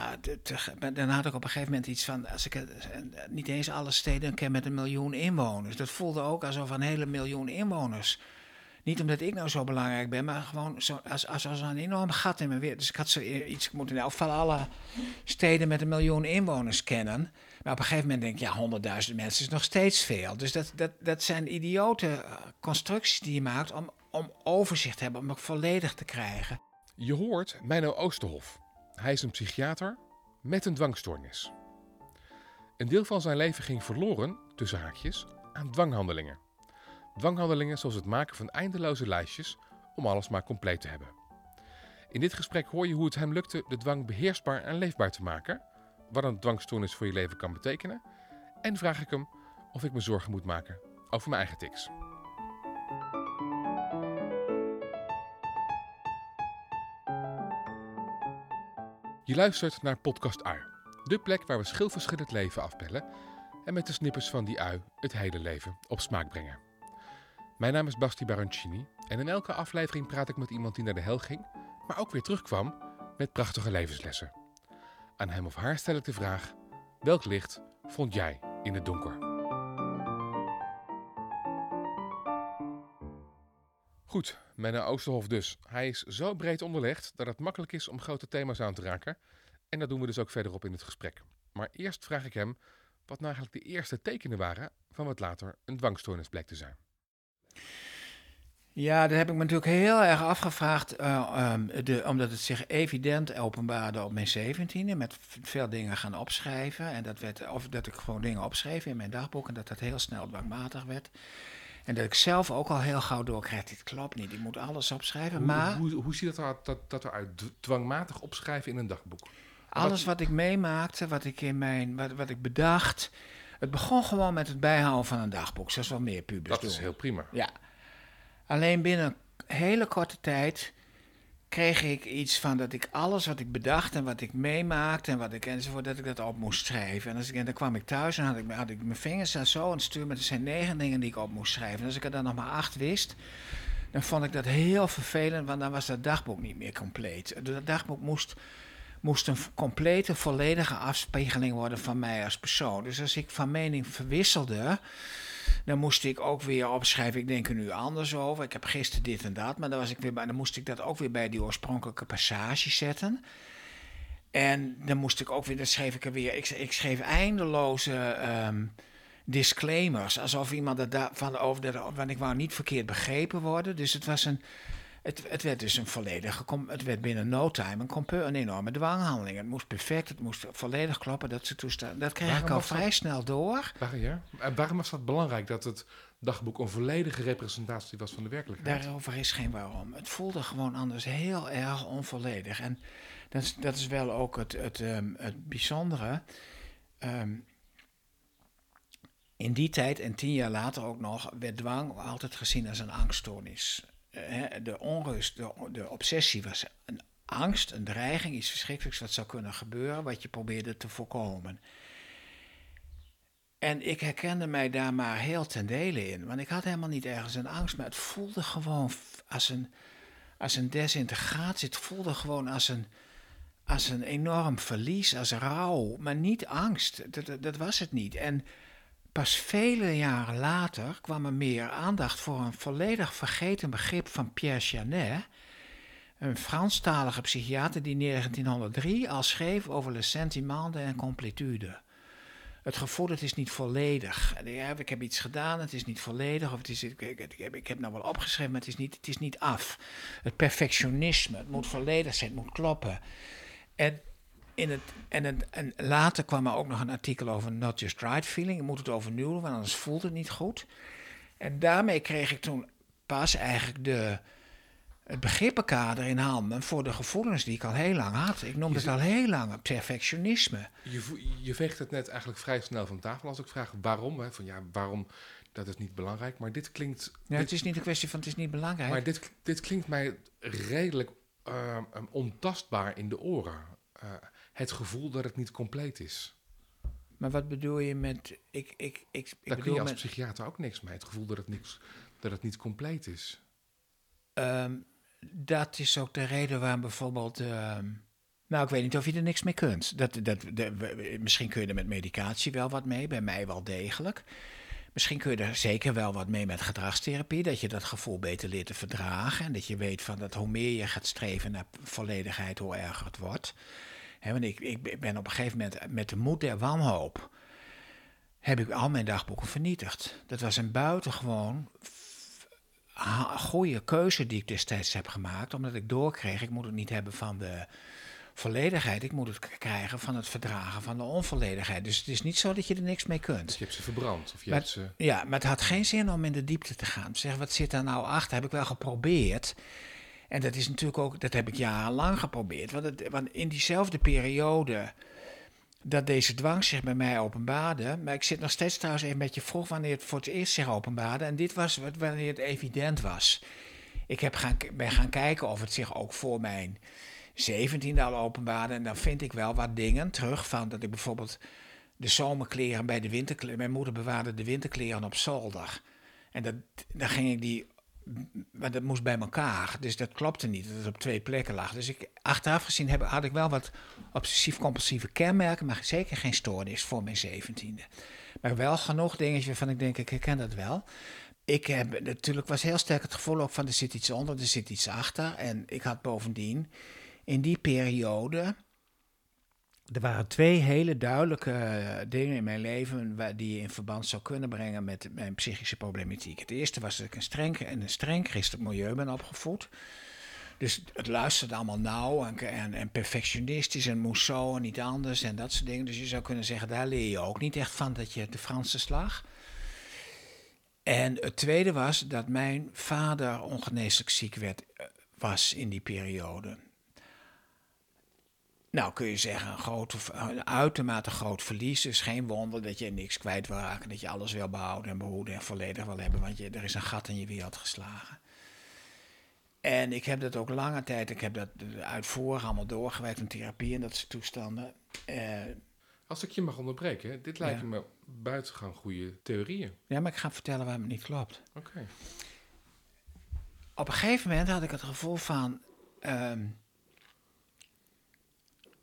ja, dan had ik op een gegeven moment iets van, als ik eh, niet eens alle steden ken met een miljoen inwoners. Dat voelde ook alsof een hele miljoen inwoners. Niet omdat ik nou zo belangrijk ben, maar gewoon zo, als, als, als een enorm gat in mijn wereld. Dus ik had zo iets, ik moet in elk geval alle steden met een miljoen inwoners kennen. Maar op een gegeven moment denk ik, ja, honderdduizend mensen is nog steeds veel. Dus dat, dat, dat zijn idiote eh, constructies die je maakt om, om overzicht te hebben, om het volledig te krijgen. Je hoort Menno Oosterhof. Hij is een psychiater met een dwangstoornis. Een deel van zijn leven ging verloren, tussen haakjes, aan dwanghandelingen. Dwanghandelingen zoals het maken van eindeloze lijstjes om alles maar compleet te hebben. In dit gesprek hoor je hoe het hem lukte de dwang beheersbaar en leefbaar te maken, wat een dwangstoornis voor je leven kan betekenen, en vraag ik hem of ik me zorgen moet maken over mijn eigen tics. Je luistert naar Podcast Ui, de plek waar we schilverschillend leven afbellen en met de snippers van die ui het hele leven op smaak brengen. Mijn naam is Basti Baroncini en in elke aflevering praat ik met iemand die naar de hel ging, maar ook weer terugkwam met prachtige levenslessen. Aan hem of haar stel ik de vraag: welk licht vond jij in het donker? Goed, Menno Oosterhof dus. Hij is zo breed onderlegd dat het makkelijk is om grote thema's aan te raken. En dat doen we dus ook verderop in het gesprek. Maar eerst vraag ik hem wat nou eigenlijk de eerste tekenen waren van wat later een dwangstoornis bleek te zijn. Ja, dat heb ik me natuurlijk heel erg afgevraagd, eh, ehm, de, omdat het zich evident openbaarde op mijn zeventiende, met veel dingen gaan opschrijven. En dat, werd, of dat ik gewoon dingen opschreef in mijn dagboek en dat dat heel snel dwangmatig werd. En dat ik zelf ook al heel gauw doorkreeg, dit klopt niet, ik moet alles opschrijven. maar hoe, hoe, hoe ziet dat eruit, dat, dat eruit? Dwangmatig opschrijven in een dagboek. alles wat ik meemaakte, wat ik, in mijn, wat, wat ik bedacht, het begon gewoon met het bijhouden van een dagboek, zoals wel meer pubers Dat doen. is heel prima. Ja. Alleen binnen een hele korte tijd kreeg ik iets van dat ik alles wat ik bedacht en wat ik meemaakte en wat ik enzovoort, dat ik dat op moest schrijven. En, als ik, en dan kwam ik thuis en had ik, had ik mijn vingers daar zo aan het stuur, maar er zijn negen dingen die ik op moest schrijven. En als ik er dan nog maar acht wist, dan vond ik dat heel vervelend, want dan was dat dagboek niet meer compleet. Dat dagboek moest, moest een complete, volledige afspiegeling worden van mij als persoon. Dus als ik van mening verwisselde, dan moest ik ook weer opschrijven, ik denk er nu anders over. Ik heb gisteren dit en dat, maar dan, was ik weer bij, dan moest ik dat ook weer bij die oorspronkelijke passage zetten. En dan moest ik ook weer, dan schreef ik er weer, ik, ik schreef eindeloze ehm, disclaimers. Alsof iemand het daarvan over, dat, want ik wou niet verkeerd begrepen worden. Dus het was een, het, het werd dus een volledige, het werd binnen no time een, een enorme dwanghandeling. Het moest perfect, het moest volledig kloppen, dat ze toestaan. Dat kreeg Waarom ik al dat? vrij snel door. Ja? En waarom was dat belangrijk dat het dagboek een volledige representatie was van de werkelijkheid? Daarover is geen waarom. Het voelde gewoon anders heel erg onvolledig. En dat is, dat is wel ook het, het, ehm, het bijzondere. Ehm, in die tijd en tien jaar later ook nog, werd dwang altijd gezien als een angststoornis. Eh, de onrust, de, obsessie was een angst, een dreiging, iets verschrikkelijks wat zou kunnen gebeuren, wat je probeerde te voorkomen. En ik herkende mij daar maar heel ten dele in. Want ik had helemaal niet ergens een angst, maar het voelde gewoon als een, als een desintegratie. Het voelde gewoon als een, als een enorm verlies, als rouw. Maar niet angst. Dat, dat, dat was het niet. En pas vele jaren later kwam er meer aandacht voor een volledig vergeten begrip van Pierre Janet. Een Franstalige psychiater die in 1903 al schreef over le sentiment de incomplétude het gevoel, het is niet volledig. En ik heb iets gedaan, het is niet volledig. Of het is, ik heb, ik heb nou wel opgeschreven, maar het is, niet, het is niet af. Het perfectionisme, het moet volledig zijn, het moet kloppen. En, in het, en, het, en later kwam er ook nog een artikel over not just right feeling. Je moet het overnieuwen, want anders voelt het niet goed. En daarmee kreeg ik toen pas eigenlijk de, het begrippenkader in handen voor de gevoelens die ik al heel lang had. Ik noemde het al heel lang perfectionisme. Je, je veegt het net eigenlijk vrij snel van tafel als ik vraag waarom. Hè, van ja, waarom, dat is niet belangrijk. Maar dit klinkt, Ja, het is niet een kwestie van het is niet belangrijk. maar dit, dit klinkt mij redelijk eh, ontastbaar in de oren. Eh, het gevoel dat het niet compleet is. Maar wat bedoel je met. Ik, ik, ik, ik Daar kun je als met. psychiater ook niks mee. Het gevoel dat het, niks, dat het niet compleet is. ehm, dat is ook de reden waarom bijvoorbeeld. ehm, Nou, ik weet niet of je er niks mee kunt. Dat, dat, de, misschien kun je er met medicatie wel wat mee, bij mij wel degelijk. Misschien kun je er zeker wel wat mee met gedragstherapie, dat je dat gevoel beter leert te verdragen. En dat je weet van dat hoe meer je gaat streven naar volledigheid, hoe erger het wordt. Hè, want ik, ik ben op een gegeven moment met de moed der wanhoop, heb ik al mijn dagboeken vernietigd. Dat was een buitengewoon goede keuze die ik destijds heb gemaakt, omdat ik doorkreeg, ik moet het niet hebben van de volledigheid, ik moet het krijgen van het verdragen van de onvolledigheid. Dus het is niet zo dat je er niks mee kunt. Dus je hebt ze verbrand. Of je Maar- hebt ze... Ja, maar het had geen zin om in de diepte te gaan. Zeg, wat zit daar nou achter? Heb ik wel geprobeerd. En dat is natuurlijk ook, dat heb ik jarenlang geprobeerd. Want, het, want in diezelfde periode dat deze dwang zich bij mij openbaarde. Maar ik zit nog steeds trouwens even met je vroeg wanneer het voor het eerst zich openbaarde. En dit was wanneer het evident was. Ik heb gaan, ben gaan kijken of het zich ook voor mijn zeventiende al openbaarde. En dan vind ik wel wat dingen terug van dat ik bijvoorbeeld de zomerkleren bij de winterkleren. Mijn moeder bewaarde de winterkleren op zolder. En dat, dan ging ik die. Maar dat moest bij elkaar. Dus dat klopte niet dat het op twee plekken lag. Dus ik, achteraf gezien heb, had ik wel wat obsessief-compulsieve kenmerken. Maar zeker geen stoornis voor mijn zeventiende. Maar wel genoeg dingetjes waarvan ik denk, ik herken dat wel. Ik heb natuurlijk was heel sterk het gevoel ook van er zit iets onder, er zit iets achter. En ik had bovendien in die periode. Er waren twee hele duidelijke eh, dingen in mijn leven waar, die je in verband zou kunnen brengen met mijn psychische problematiek. Het eerste was dat ik een streng, in een streng christelijk milieu ben opgevoed. Dus het luisterde allemaal nauw en, en, en perfectionistisch en moest zo en niet anders en dat soort dingen. Dus je zou kunnen zeggen, daar leer je ook niet echt van dat je de Franse slag. En het tweede was dat mijn vader ongeneeslijk ziek werd, eh, was in die periode. Nou, kun je zeggen, een, groot, een uitermate groot verlies. Dus geen wonder dat je niks kwijt wil raken. Dat je alles wil behouden en behoeden en volledig wil hebben. Want je, er is een gat in je wereld geslagen. En ik heb dat ook lange tijd, ik heb dat uitvoerig allemaal doorgewerkt in therapie en dat soort toestanden. Eh, Als ik je mag onderbreken, dit lijken Ja. me buitengewoon goede theorieën. ja, maar ik ga vertellen waarom het niet klopt. Oké. Op een gegeven moment had ik het gevoel van. ehm,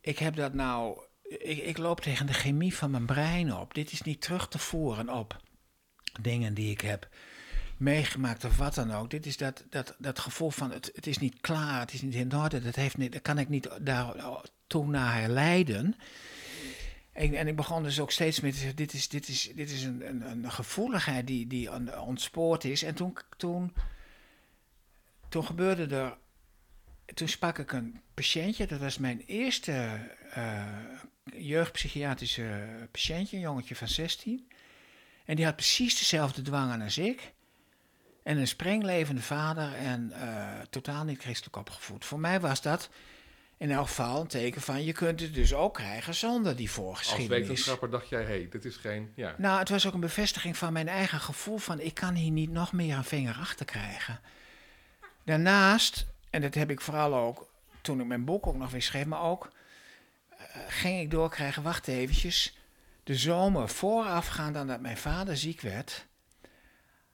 ik heb dat nou. Ik, ik loop tegen de chemie van mijn brein op. Dit is niet terug te voeren op dingen die ik heb meegemaakt of wat dan ook. Dit is dat, dat, dat gevoel van het, het is niet klaar, het is niet in orde. Dat, heeft niet, dat kan ik niet daar toe naar herleiden. En, en ik begon dus ook steeds met, dit is, dit is, dit is een, een, een gevoeligheid die, die on- ontspoord is. En toen, toen, toen gebeurde er, toen sprak ik een patiëntje, dat was mijn eerste eh, jeugdpsychiatrische patiëntje, een jongetje van 16. En die had precies dezelfde dwangen als ik. En een sprenglevende vader en eh, totaal niet christelijk opgevoed. Voor mij was dat in elk geval een teken van je kunt het dus ook krijgen zonder die Als voorgeschiedenis. wetenschapper dacht jij, hé, hey, dit is geen... Ja. Nou, het was ook een bevestiging van mijn eigen gevoel van ik kan hier niet nog meer een vinger achter krijgen. Daarnaast, en dat heb ik vooral ook toen ik mijn boek ook nog weer schreef, maar ook eh, ging ik doorkrijgen, wacht eventjes, de zomer voorafgaand aan dat mijn vader ziek werd,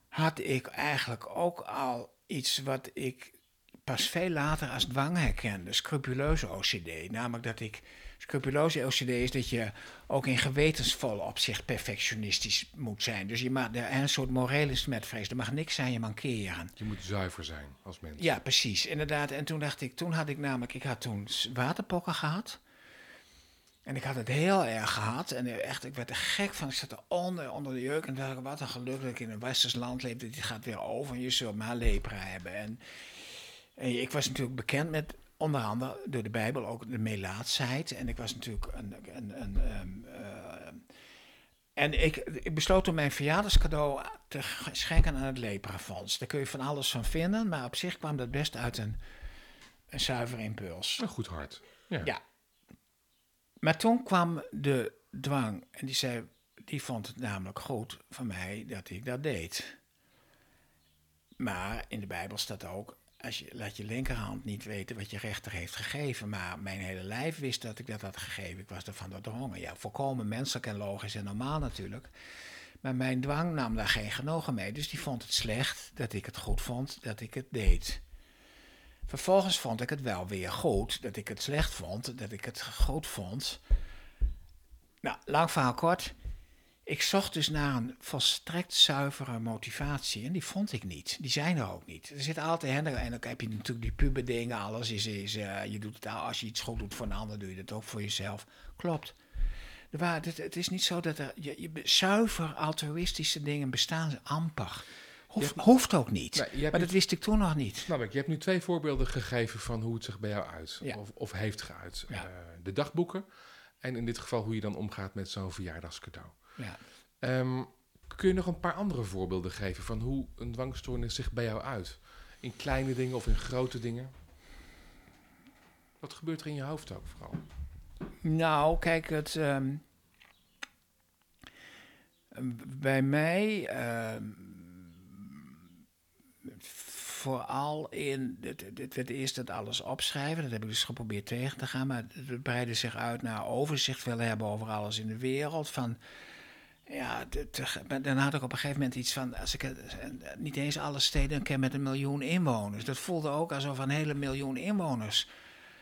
had ik eigenlijk ook al iets wat ik pas veel later als dwang herkende, scrupuleuze OCD. Namelijk dat ik, scrupuleuze OCD is dat je ook in gewetensvolle opzicht perfectionistisch moet zijn. Dus je mag, er een soort morele smetvrees, er mag niks aan je mankeren. Je moet zuiver zijn als mens. Ja, precies, inderdaad. En toen dacht ik, toen had ik namelijk, ik had toen waterpokken gehad. En ik had het heel erg gehad. En echt, ik werd er gek van. Ik zat eronder, onder de jeuk. En dacht ik, wat een geluk dat ik in een westers land leef. Dit gaat weer over en je zult maar lepra hebben. En, en ik was natuurlijk bekend met, onder andere door de Bijbel, ook de melaatsheid. En ik was natuurlijk een... een, een ehm, eh, en ik, ik besloot om mijn verjaardagscadeau te schenken aan het Leprafonds. Daar kun je van alles van vinden, maar op zich kwam dat best uit een, een zuiver impuls. Een goed hart. Ja. Ja. Maar toen kwam de dwang en die zei, die vond het namelijk goed van mij dat ik dat deed. Maar in de Bijbel staat ook, als je, laat je linkerhand niet weten wat je rechter heeft gegeven. Maar mijn hele lijf wist dat ik dat had gegeven. Ik was ervan doordrongen. Ja, volkomen menselijk en logisch en normaal natuurlijk. Maar mijn dwang nam daar geen genoegen mee. Dus die vond het slecht dat ik het goed vond dat ik het deed. Vervolgens vond ik het wel weer goed. Dat ik het slecht vond. Dat ik het goed vond. Nou, lang verhaal kort. Ik zocht dus naar een volstrekt zuivere motivatie. En die vond ik niet. Die zijn er ook niet. Er zit altijd. En dan heb je natuurlijk die puberdingen. Alles is. is uh, je doet het, als je iets goed doet voor een ander, doe je het ook voor jezelf. Klopt. Waar, het, het, is niet zo dat er. Je, je, zuiver altruïstische dingen bestaan amper. Hoeft, hoeft ook niet. Maar dat wist ik toen nog niet. Snap ik. Je hebt nu twee voorbeelden gegeven van hoe het zich bij jou uit. Ja. Of, of, heeft geuit. Ja. Uh, de dagboeken. En in dit geval hoe je dan omgaat met zo'n verjaardagscadeau. Ja. Um, kun je nog een paar andere voorbeelden geven van hoe een dwangstoornis zich bij jou uit? In kleine dingen of in grote dingen? Wat gebeurt er in je hoofd ook vooral? Nou, kijk, het. Um, bij mij. Um, vooral in. Het werd eerst het alles opschrijven. Dat heb ik dus geprobeerd tegen te gaan. Maar het breidde zich uit naar overzicht willen hebben over alles in de wereld. Van ja, dan had ik op een gegeven moment iets van, als ik niet eens alle steden ken met een miljoen inwoners. Dat voelde ook alsof een hele miljoen inwoners.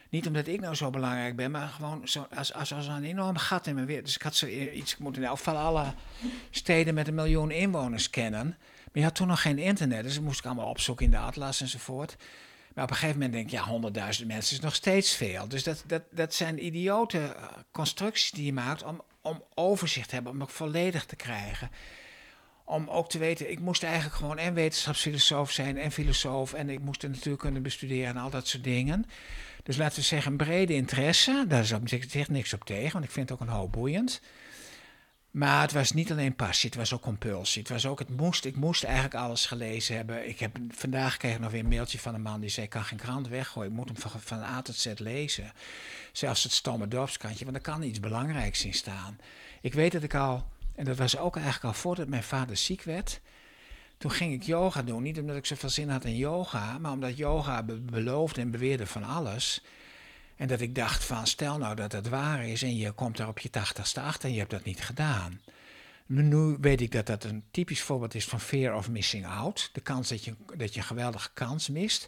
Niet omdat ik nou zo belangrijk ben, maar gewoon zo, als, als, als een enorm gat in mijn wereld. Dus ik had zoiets moeten, in elk geval alle steden met een miljoen inwoners kennen. Maar je had toen nog geen internet, dus dat moest ik allemaal opzoeken in de atlas enzovoort. Maar op een gegeven moment denk ik, ja, honderdduizend mensen is nog steeds veel. Dus dat, dat, dat zijn idiote eh, constructies die je maakt om, om overzicht te hebben, om het volledig te krijgen. Om ook te weten, ik moest eigenlijk gewoon en wetenschapsfilosoof zijn en filosoof. En ik moest het natuurlijk kunnen bestuderen en al dat soort dingen. Dus laten we zeggen, brede interesse. Daar is op zich niks op tegen, want ik vind het ook een hoop boeiend. Maar het was niet alleen passie, het was ook compulsie. Het was ook, het moest, ik moest eigenlijk alles gelezen hebben. Ik heb, vandaag kreeg ik nog weer een mailtje van een man die zei: Ik kan geen krant weggooien, ik moet hem van, A tot Z lezen. Zelfs het stomme dorpskantje, want er kan iets belangrijks in staan. Ik weet dat ik al, en dat was ook eigenlijk al voordat mijn vader ziek werd. Toen ging ik yoga doen, niet omdat ik zoveel zin had in yoga, maar omdat yoga beloofde en beweerde van alles. En dat ik dacht van, stel nou dat het waar is en je komt er op je tachtigste achter en je hebt dat niet gedaan. Nu weet ik dat dat een typisch voorbeeld is van fear of missing out. De kans dat je, dat je een geweldige kans mist.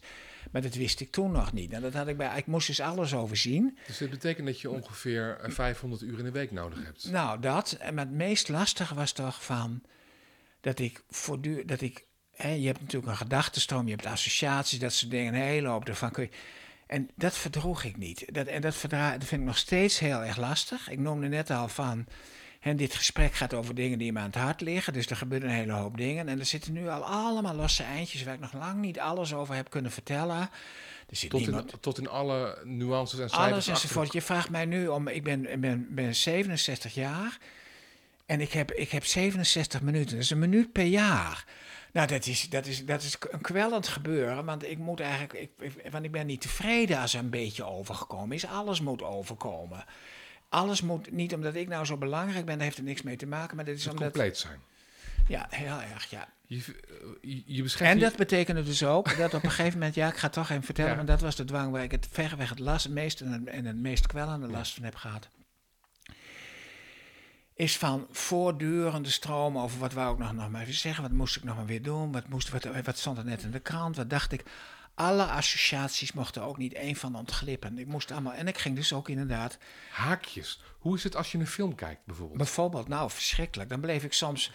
Maar dat wist ik toen nog niet. En dat had ik bij, ik moest dus alles overzien. Dus dat betekent dat je ongeveer 500 uur in de week nodig hebt? Nou, dat. Maar het meest lastige was toch van dat ik voortdurend, dat ik, hè, je hebt natuurlijk een gedachtenstroom, je hebt associaties, dat soort dingen, een hele hoop ervan kun je en dat verdroeg ik niet. Dat, en dat, verdra- dat vind ik nog steeds heel erg lastig. Ik noemde net al van. En dit gesprek gaat over dingen die me aan het hart liggen. Dus er gebeuren een hele hoop dingen. En er zitten nu al allemaal losse eindjes waar ik nog lang niet alles over heb kunnen vertellen. Er zit tot, niemand... in, tot in alle nuances en cijfers. Alles enzovoort. Je vraagt mij nu om. Ik ben, ben, ben 67 jaar. En ik heb, ik heb 67 minuten. Dat is een minuut per jaar. Nou, dat is, dat, is, dat is een kwellend gebeuren. Want ik moet eigenlijk. Ik, want ik ben niet tevreden als er een beetje overgekomen is. Alles moet overkomen. Alles moet niet omdat ik nou zo belangrijk ben, daar heeft er niks mee te maken. Maar dit is het omdat. compleet zijn. Ja, heel erg, ja. Je, je, je en dat betekende dus ook dat op een gegeven moment, ja, ik ga het toch even vertellen, maar dat was de dwang waar ik het verreweg het last, het meest en het, en het meest kwellende last van heb gehad is van voortdurende stroom over wat wou ik nog, nog maar even zeggen, wat moest ik nog maar weer doen, wat, moest, wat, wat stond er net in de krant, wat dacht ik. Alle associaties mochten ook niet één van ontglippen. Ik moest allemaal, en ik ging dus ook inderdaad... Haakjes. Hoe is het als je een film kijkt bijvoorbeeld? Bijvoorbeeld, nou verschrikkelijk. Dan bleef ik soms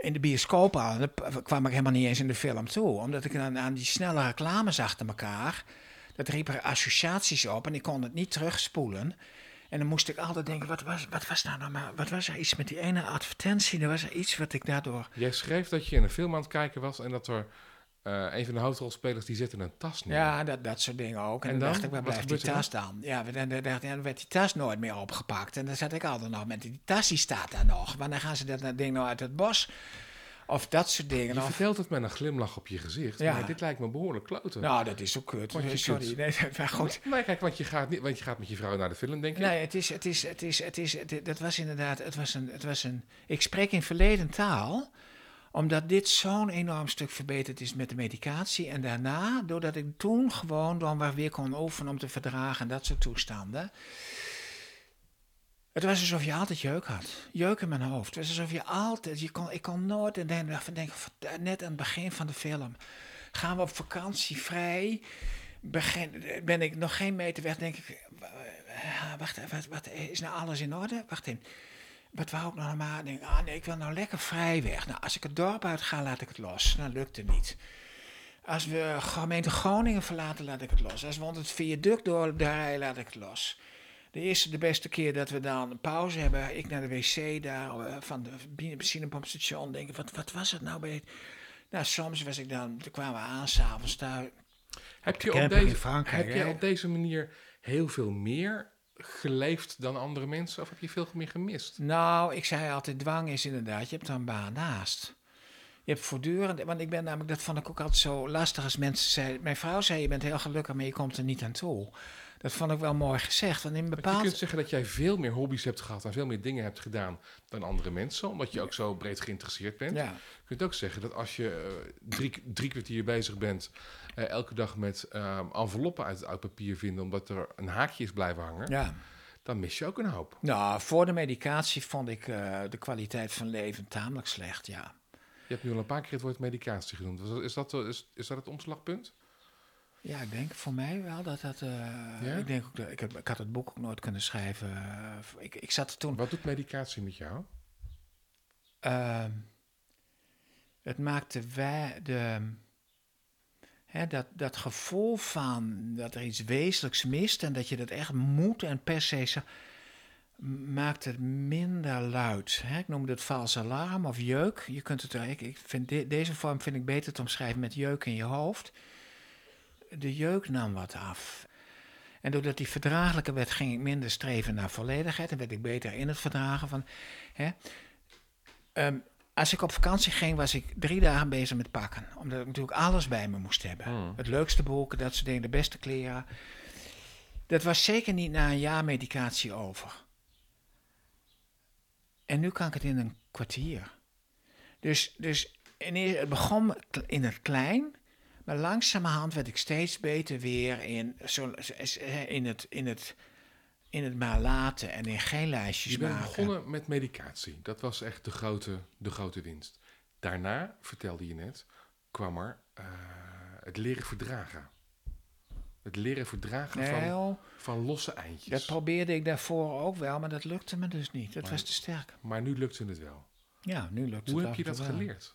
in de bioscoop aan, dan kwam ik helemaal niet eens in de film toe. Omdat ik dan aan die snelle reclames achter elkaar, dat riep er associaties op en ik kon het niet terugspoelen. En dan moest ik altijd denken, wat was, wat was nou nou maar, wat was er iets met die ene advertentie? Er was er iets wat ik daardoor... Jij schreef dat je in een film aan het kijken was en dat er uh, een van de hoofdrolspelers die zit in een tas neer. Ja, dat, dat soort dingen ook. En, dan, dacht ik, waar blijft die tas dan? Ja, dan, dan, dan, werd die tas nooit meer opgepakt. En dan zat ik altijd nog met die tas, die staat daar nog. Wanneer gaan ze dat ding nou uit het bos of dat soort dingen. Je vertelt het met een glimlach op je gezicht. Ja. Maar dit lijkt me behoorlijk kloten. Nou, dat is ook kut. Nee, sorry. Nee, maar goed. Nee, kijk, want je, gaat niet, want je gaat met je vrouw naar de film, denk ik. Nee, het is, het is, het is, het is, dat was inderdaad, het was, een, het was een... Ik spreek in verleden taal omdat dit zo'n enorm stuk verbeterd is met de medicatie. En daarna, doordat ik toen gewoon dan weer kon oefenen om te verdragen en dat soort toestanden. Het was alsof je altijd jeuk had. Jeuk in mijn hoofd. Het was alsof je altijd, je kon, ik kon nooit en dan denken, net aan het begin van de film, gaan we op vakantie vrij. begin, ben ik nog geen meter weg, denk ik, eh, wacht, wat, is nou alles in orde? Wacht even. Wat wou ik nou normaal? Denk, ah nee, ik wil nou lekker vrij weg. Nou, als ik het dorp uit ga, laat ik het los. Nou, lukt het niet. Als we gemeente Groningen verlaten, laat ik het los. Als we onder het viaduct door rijden, laat ik het los. De eerste, de beste keer dat we dan een pauze hebben, ik naar de wc daar uh, van de benzinepompstation, denk ik, wat, wat was het nou bij... Nou, soms was ik dan, toen kwamen we aan s'avonds daar. Heb je, op deze, heb je op deze manier heel veel meer geleefd dan andere mensen? Of heb je veel meer gemist? Nou, ik zei altijd, dwang is inderdaad, je hebt er een baan naast. Je hebt voortdurend, want ik ben namelijk, dat vond ik ook altijd zo lastig als mensen zeiden. Mijn vrouw zei, je bent heel gelukkig, maar je komt er niet aan toe. Dat vond ik wel mooi gezegd. Want in bepaald... Je kunt zeggen dat jij veel meer hobby's hebt gehad en veel meer dingen hebt gedaan dan andere mensen, omdat je ook zo breed geïnteresseerd bent. Ja. Je kunt ook zeggen dat als je uh, drie, drie kwartier bezig bent, uh, elke dag met uh, enveloppen uit het oud papier vinden, omdat er een haakje is blijven hangen. Ja dan mis je ook een hoop. Nou, voor de medicatie vond ik uh, de kwaliteit van leven tamelijk slecht, ja. Je hebt nu al een paar keer het woord medicatie genoemd. Is dat, is, is dat het omslagpunt? Ja, ik denk voor mij wel dat dat. Uh, ja? Ik denk ook dat ik, heb, ik had het boek ook nooit kunnen schrijven. Ik, ik zat toen. Wat doet medicatie met jou? Uh, het maakte wij de. Hè, dat, dat gevoel van dat er iets wezenlijks mist en dat je dat echt moet en per se maakt het minder luid. Hè? Ik noemde het vals alarm of jeuk. Je kunt het, ik, ik vind deze vorm vind ik beter te omschrijven met jeuk in je hoofd. De jeuk nam wat af. En doordat die verdraaglijker werd, ging ik minder streven naar volledigheid en werd ik beter in het verdragen van. Hè? Um, als ik op vakantie ging, was ik drie dagen bezig met pakken. Omdat ik natuurlijk alles bij me moest hebben. Hmm. Het leukste boeken, dat soort dingen, de beste kleren. Dat was zeker niet na een jaar medicatie over. En nu kan ik het in een kwartier. Dus, dus het begon in het klein, maar langzamerhand werd ik steeds beter weer in, zo, in, het, in het in het maar laten en in geen lijstjes Je bent begonnen met medicatie. Dat was echt de grote, de grote winst. Daarna, vertelde je net, kwam er uh, het leren verdragen. Het leren verdragen van, van losse eindjes. Dat probeerde ik daarvoor ook wel, maar dat lukte me dus niet. Dat was te sterk. Maar nu lukte het wel. Ja, nu lukt het Hoe heb je dat geleerd?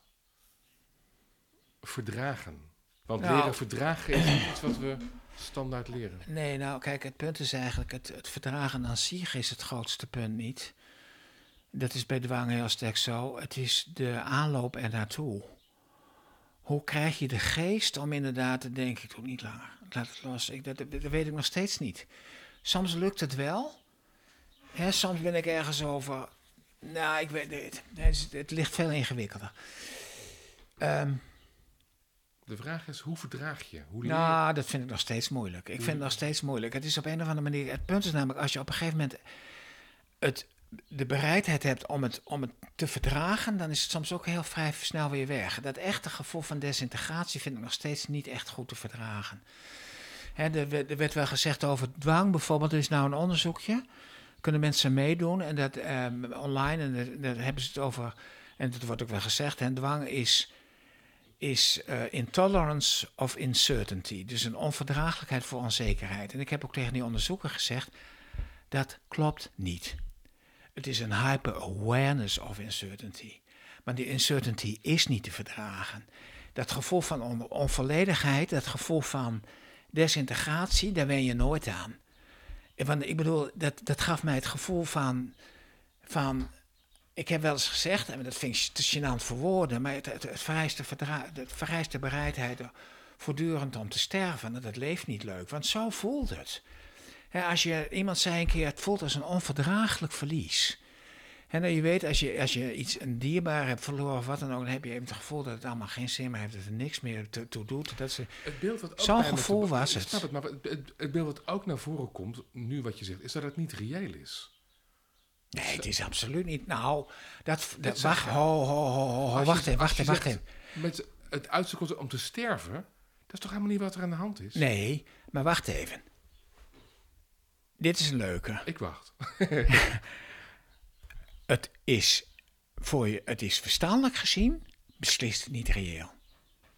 Verdragen. Want nou, leren verdragen is niet iets wat we standaard leren. Nee, nou kijk, het punt is eigenlijk, het, het verdragen aan zich is het grootste punt niet. Dat is bij dwang heel sterk zo. Het is de aanloop er naartoe. Hoe krijg je de geest om inderdaad te denken, ik doe niet langer, laat het los. Ik, dat, dat, weet ik nog steeds niet. Soms lukt het wel. Hè, soms ben ik ergens over, nou, ik weet het. Het, het ligt veel ingewikkelder. Um, de vraag is, hoe verdraag je? Hoe nou, dat vind ik nog steeds moeilijk. Ik vind het nog steeds moeilijk. Het is op een of andere manier... Het punt is namelijk, als je op een gegeven moment het, de bereidheid hebt om het, om het te verdragen... dan is het soms ook heel vrij snel weer weg. Dat echte gevoel van desintegratie vind ik nog steeds niet echt goed te verdragen. Hè, er, er werd wel gezegd over dwang bijvoorbeeld. Er is nou een onderzoekje. Kunnen mensen meedoen en dat um, online... en daar hebben ze het over... en dat wordt ook wel gezegd, hè, dwang is is uh, intolerance of uncertainty. Dus een onverdraaglijkheid voor onzekerheid. En ik heb ook tegen die onderzoeker gezegd, dat klopt niet. Het is een hyper-awareness of uncertainty. Maar die uncertainty is niet te verdragen. Dat gevoel van on onvolledigheid, dat gevoel van desintegratie, daar wen je nooit aan. Want ik bedoel, dat, dat gaf mij het gevoel van, van ik heb wel eens gezegd, en dat vind ik te gênant voor woorden, maar het, het, het, vereist, de het bereidheid voortdurend om te sterven. Dat leeft niet leuk, want zo voelt het. als je, iemand zei een keer, het voelt als een onverdraaglijk verlies. En nou, je weet, als je, als je iets, een dierbaar hebt verloren of wat dan ook, dan heb je even het gevoel dat het allemaal geen zin meer heeft, dat er niks meer toe to doet. Dat ze, het beeld wat Zo'n gevoel was het. Snap het, maar het, het beeld wat ook naar voren komt, nu wat je zegt, is dat het niet reëel is. Nee, het is absoluut niet. Nou, dat. dat wacht, ho, ho, ho, ho, wacht even, wacht even, wacht even. Met het uitzoeken om te sterven, dat is toch helemaal niet wat er aan de hand is? Nee, maar wacht even. Dit is een leuke. Ik wacht. het is voor je, het is verstandelijk gezien beslist niet reëel.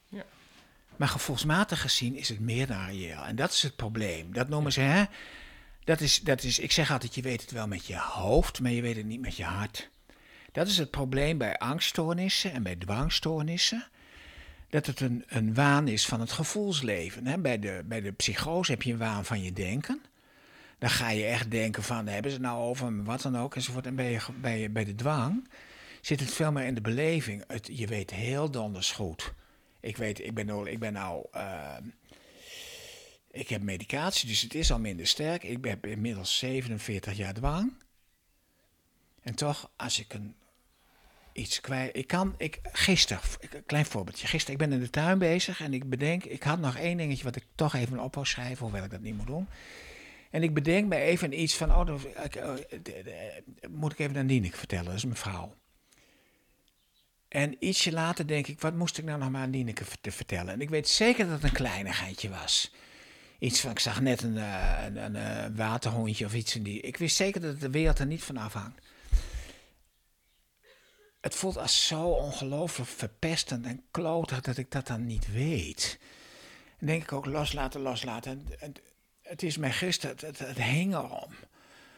Ja. Maar gevoelsmatig gezien is het meer dan reëel. En dat is het probleem. Dat noemen ze, hè? Dat is, dat is, ik zeg altijd, je weet het wel met je hoofd, maar je weet het niet met je hart. Dat is het probleem bij angststoornissen en bij dwangstoornissen. Dat het een, een waan is van het gevoelsleven. Bij, de, bij de psychose heb je een waan van je denken. Dan ga je echt denken van, hebben ze nou over wat dan ook enzovoort. En bij, je, bij, bij de dwang zit het veel meer in de beleving. Het, je weet heel donders goed. Ik weet, ik ben, nou- ik ben nou... Uh, ik heb medicatie, dus het is al minder sterk. Ik heb inmiddels 47 jaar dwang. En toch, als ik een iets kwijt. Ik kan, ik, gisteren, een klein voorbeeldje. Gisteren, ik ben in de tuin bezig en ik bedenk, ik had nog één dingetje wat ik toch even op wou schrijven, hoewel ik dat niet moet doen. En ik bedenk me even iets van, oh, ik, oh, moet ik even aan Dieneke vertellen, dat is mijn vrouw. En ietsje later denk ik, wat moest ik nou nog maar aan Dieneke te vertellen? En ik weet zeker dat het een kleinigheidje was. Iets van, ik zag net een, eh, een, een, een eh, waterhondje of iets in die. Ik wist zeker dat de wereld er niet van afhangt het voelt als zo ongelooflijk verpestend en klotig dat ik dat dan niet weet. En denk ik ook loslaten, loslaten. En, het is mij gisteren, het, het, hing erom.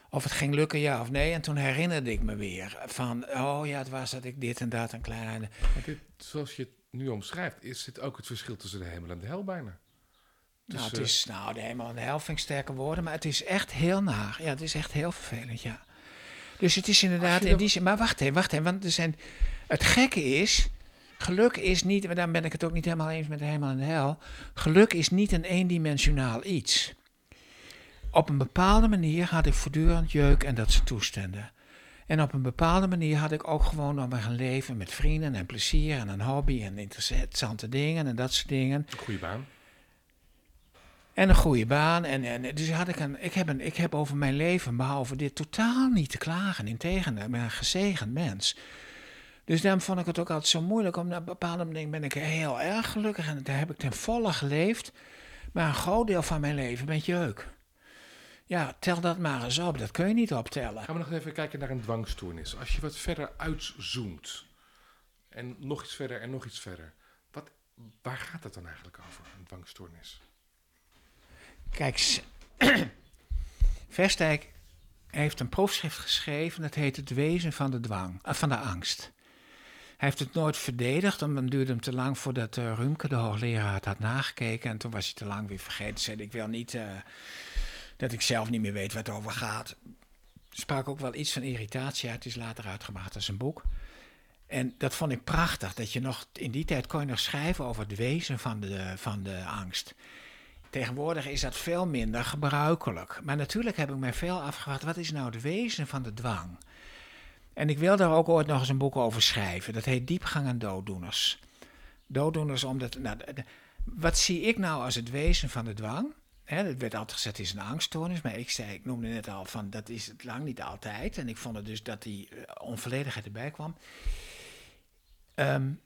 Of het ging lukken, ja of nee. En toen herinnerde ik me weer van, oh ja, het was dat ik dit en dat en dit, zoals je het nu omschrijft, is dit ook het verschil tussen de hemel en de hel bijna? Nou, het is, nou, de hemel en de hel vind ik sterke woorden, maar het is echt heel naar. Ja, het is echt heel vervelend, ja. Dus het is inderdaad in die zin. Maar wacht even, wacht even. Want er zijn, het gekke is. Geluk is niet, maar daar ben ik het ook niet helemaal eens met de hemel en de hel. Geluk is niet een eendimensionaal iets. Op een bepaalde manier had ik voortdurend jeuk en dat soort toestanden. En op een bepaalde manier had ik ook gewoon nog maar een leven met vrienden en plezier en een hobby en interessante dingen en dat soort dingen. Een goede baan. En een goede baan. En, en, dus had ik, een, ik, heb een, ik heb over mijn leven, behalve dit, totaal niet te klagen. Integendeel, ik ben een gezegend mens. Dus daarom vond ik het ook altijd zo moeilijk. Om een bepaalde manier ben ik heel erg gelukkig. En daar heb ik ten volle geleefd. Maar een groot deel van mijn leven ben jeuk. Ja, tel dat maar eens op. Dat kun je niet optellen. Gaan we nog even kijken naar een dwangstoornis. Als je wat verder uitzoomt. En nog iets verder en nog iets verder. Wat, waar gaat het dan eigenlijk over, een dwangstoornis? Kijk, Verstijk heeft een proefschrift geschreven, dat heet Het Wezen van de Dwang, uh, van de Angst. Hij heeft het nooit verdedigd, want het duurde hem te lang voordat uh, Rumke, de hoogleraar, het had nagekeken. En toen was hij te lang weer vergeten. Zei ik wil niet uh, dat ik zelf niet meer weet waar het over gaat. Sprak ook wel iets van irritatie uit, het is later uitgebracht als een boek. En dat vond ik prachtig, dat je nog in die tijd kon nog schrijven over het wezen van de, van de angst. Tegenwoordig is dat veel minder gebruikelijk. Maar natuurlijk heb ik mij veel afgevraagd, wat is nou het wezen van de dwang? En ik wil daar ook ooit nog eens een boek over schrijven. Dat heet Diepgang en dooddoeners. Dooddoeners omdat... Nou, wat zie ik nou als het wezen van de dwang? het werd altijd gezegd, het is een angststoornis. Maar ik zei, ik noemde net al van, dat is het lang niet altijd. En ik vond het dus dat die uh, onvolledigheid erbij kwam. Um,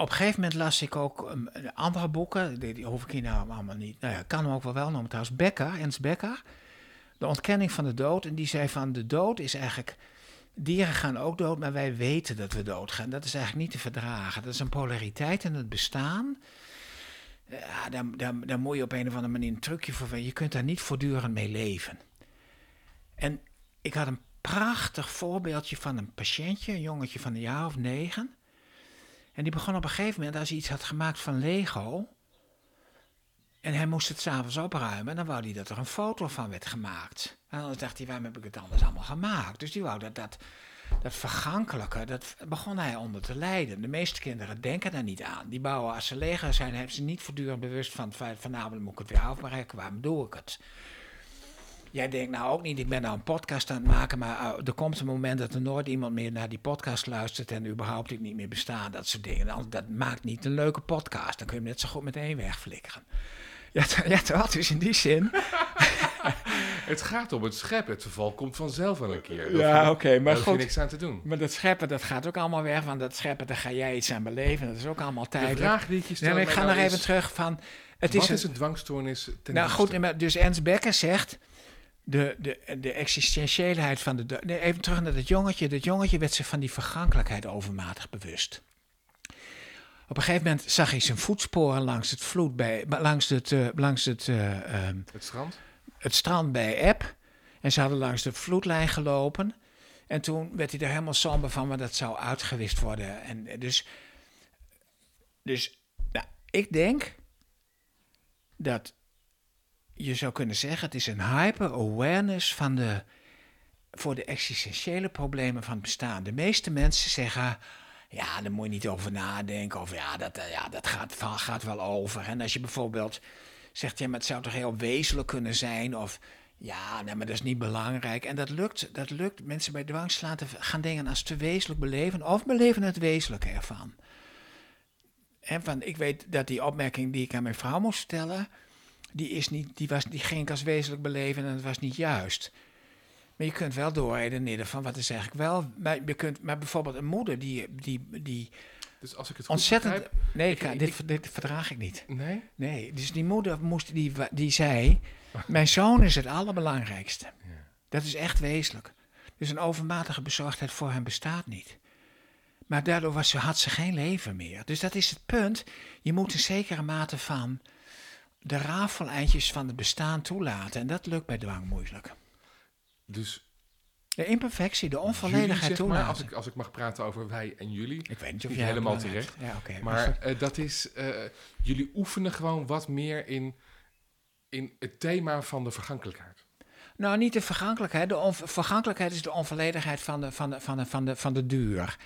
op een gegeven moment las ik ook um, andere boeken, die, hoef ik hier nou allemaal niet. Nou ja, kan hem ook wel wel noemen trouwens. Becker, Ernst Becker, De ontkenning van de dood. En die zei van de dood is eigenlijk. Dieren gaan ook dood, maar wij weten dat we doodgaan. Dat is eigenlijk niet te verdragen. Dat is een polariteit in het bestaan. Ja, daar, daar, daar moet je op een of andere manier een trucje voor Je kunt daar niet voortdurend mee leven. En ik had een prachtig voorbeeldje van een patiëntje, een jongetje van een jaar of negen. En die begon op een gegeven moment, als hij iets had gemaakt van Lego. En hij moest het s'avonds opruimen. dan wou hij dat er een foto van werd gemaakt. En dan dacht hij, waarom heb ik het anders allemaal gemaakt? Dus die wou dat, dat, dat vergankelijke, dat begon hij onder te lijden. De meeste kinderen denken daar niet aan. Die bouwen als ze leger zijn, hebben ze niet voortdurend bewust van... vanavond moet ik het weer afbereiken, waarom doe ik het? Jij denkt nou ook niet, ik ben nou een podcast aan het maken, maar uh, er komt een moment dat er nooit iemand meer naar die podcast luistert en überhaupt ik niet meer bestaan, dat soort dingen. Dat maakt niet een leuke podcast, dan kun je hem net zo goed meteen wegflikkeren. Ja, ja wat is in die zin. het gaat om het scheppen. Het verval komt vanzelf wel een keer. Ja, oké. maar goed. Niks aan te doen. Maar dat scheppen, dat gaat ook allemaal weg. Van dat scheppen, daar ga jij iets aan beleven. Dat is ook allemaal tijdelijk. De vraag die je nee, ik ga nog nou even terug van... Het wat is, is een dwangstoornis ten Nou goed, dus Ernst Becker zegt de, de, de existentiëleheid van de. Nee, even terug naar dat jongetje. Dat jongetje werd zich van die vergankelijkheid overmatig bewust. Op een gegeven moment zag hij zijn voetsporen langs het vloed bij, langs het, uh, langs het, uh, um, het strand? Het strand bij App. En ze hadden langs de vloedlijn gelopen. En toen werd hij er helemaal somber van, maar dat zou uitgewist worden. En dus, dus nou, ik denk dat je zou kunnen zeggen, het is een hyper-awareness van de, voor de existentiële problemen van het bestaan. De meeste mensen zeggen, ja, daar moet je niet over nadenken. Of ja, dat, ja, dat gaat, gaat wel over. En als je bijvoorbeeld zegt, ja, maar het zou toch heel wezenlijk kunnen zijn. Of ja, nee, maar dat is niet belangrijk. En dat lukt, dat lukt. Mensen bij dwangslaten gaan dingen als te wezenlijk beleven. Of beleven het wezenlijke ervan. En van, ik weet dat die opmerking die ik aan mijn vrouw moest stellen die, is niet, die, was, die ging ik als wezenlijk beleven en het was niet juist. Maar je kunt wel doorredeneren van wat is eigenlijk wel. Maar, je kunt, maar bijvoorbeeld een moeder die. die, die dus als ik het ontzettend. Begrijp, nee, ik, dit, dit, verdraag ik niet. Nee? Nee, dus die moeder moest, die, die zei: Mijn zoon is het allerbelangrijkste. Ja. Dat is echt wezenlijk. Dus een overmatige bezorgdheid voor hem bestaat niet. Maar daardoor was ze, had ze geen leven meer. Dus dat is het punt. Je moet een zekere mate van de rafeleindjes van het bestaan toelaten. En dat lukt bij dwang moeilijk. Dus de imperfectie, de onvolledigheid jullie, zeg maar, als, ik, als ik mag praten over wij en jullie. Ik weet niet of jij helemaal terecht. Ja, okay, maar uh, dat is, uh, jullie oefenen gewoon wat meer in, in het thema van de vergankelijkheid. Nou, niet de vergankelijkheid. De vergankelijkheid is de onvolledigheid van de, van de, van de, van de, van de duur.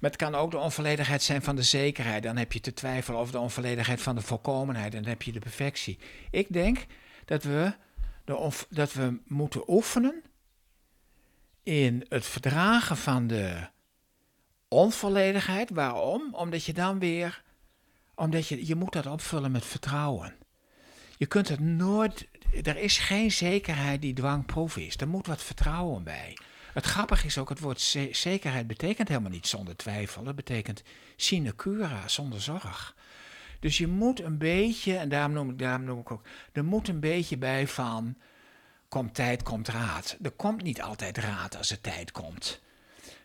Maar het kan ook de onvolledigheid zijn van de zekerheid. Dan heb je te twijfelen over de onvolledigheid van de volkomenheid. En dan heb je de perfectie. Ik denk dat we, de dat we moeten oefenen in het verdragen van de onvolledigheid. Waarom? Omdat je dan weer, omdat je, je moet dat opvullen met vertrouwen. Je kunt het nooit, er is geen zekerheid die dwangproef is. Er moet wat vertrouwen bij. Het grappige is ook, het woord zekerheid betekent helemaal niet zonder twijfel. Het betekent sinecura, zonder zorg. Dus je moet een beetje, en daarom noem, ik, daarom noem ik ook, er moet een beetje bij van, komt tijd, komt raad. Er komt niet altijd raad als er tijd komt.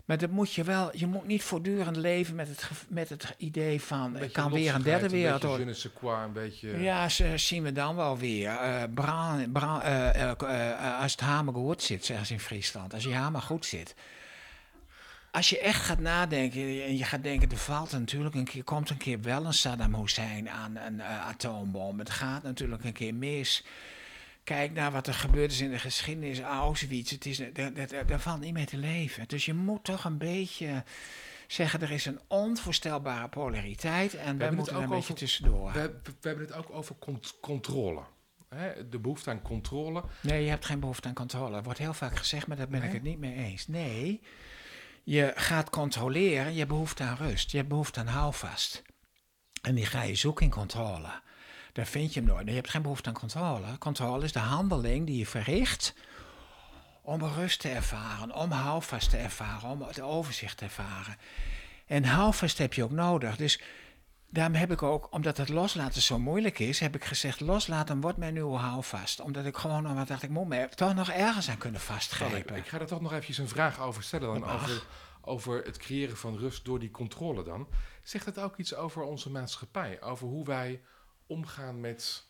Maar dat moet je wel, je moet niet voortdurend leven met het, met het idee van, ik kan weer een derde wereld. Een beetje een beetje... Ja, ze zien we dan wel weer. Uh, braan, braan, uh, uh, als het hamer goed zit, zeggen ze in Friesland. Als je hamer goed zit. Als je echt gaat nadenken en je gaat denken, er valt natuurlijk een keer, komt een keer wel een Saddam Hussein aan een atoombom. Het gaat natuurlijk een keer mis kijk naar wat er gebeurd is in de geschiedenis, Auschwitz, het is, daar, valt niet mee te leven. Dus je moet toch een beetje zeggen, er is een onvoorstelbare polariteit en we wij moeten er een beetje tussendoor. We, we, hebben het ook over controle. Hè? De behoefte aan controle. Nee, je hebt geen behoefte aan controle. Dat wordt heel vaak gezegd, maar daar ben ik het niet mee eens. Nee, je gaat controleren, je hebt behoefte aan rust, je hebt behoefte aan houvast. En die ga je zoeken in controle. Daar vind je hem nooit. Je hebt geen behoefte aan controle. Controle is de handeling die je verricht om rust te ervaren, om houvast te ervaren, om het overzicht te ervaren. En houvast heb je ook nodig. Dus daarom heb ik ook, omdat het loslaten zo moeilijk is, heb ik gezegd: loslaten wordt mijn nieuwe houvast. Omdat ik gewoon, omdat dacht ik, moet me toch nog ergens aan kunnen vastgrijpen. Ik, ik, ga er toch nog eventjes een vraag over stellen dan. Over, over het creëren van rust door die controle dan. Zegt het ook iets over onze maatschappij? Over hoe wij omgaan met.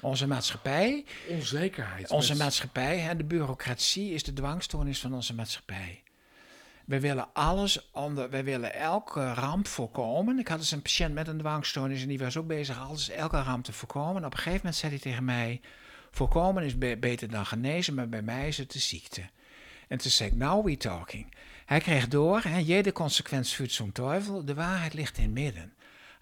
Onze maatschappij. Onzekerheid. Onze maatschappij, hè, de bureaucratie is de dwangstoornis van onze maatschappij. We willen alles onder, wij willen elke ramp voorkomen. Ik had dus een patiënt met een dwangstoornis en die was ook bezig alles, elke ramp te voorkomen. op een gegeven moment zei hij tegen mij: Voorkomen is beter dan genezen, maar bij mij is het de ziekte. En toen zei ik: Now we talking. Hij kreeg door, hè, jede consequentie vuurt zo'n teufel. De waarheid ligt in het midden.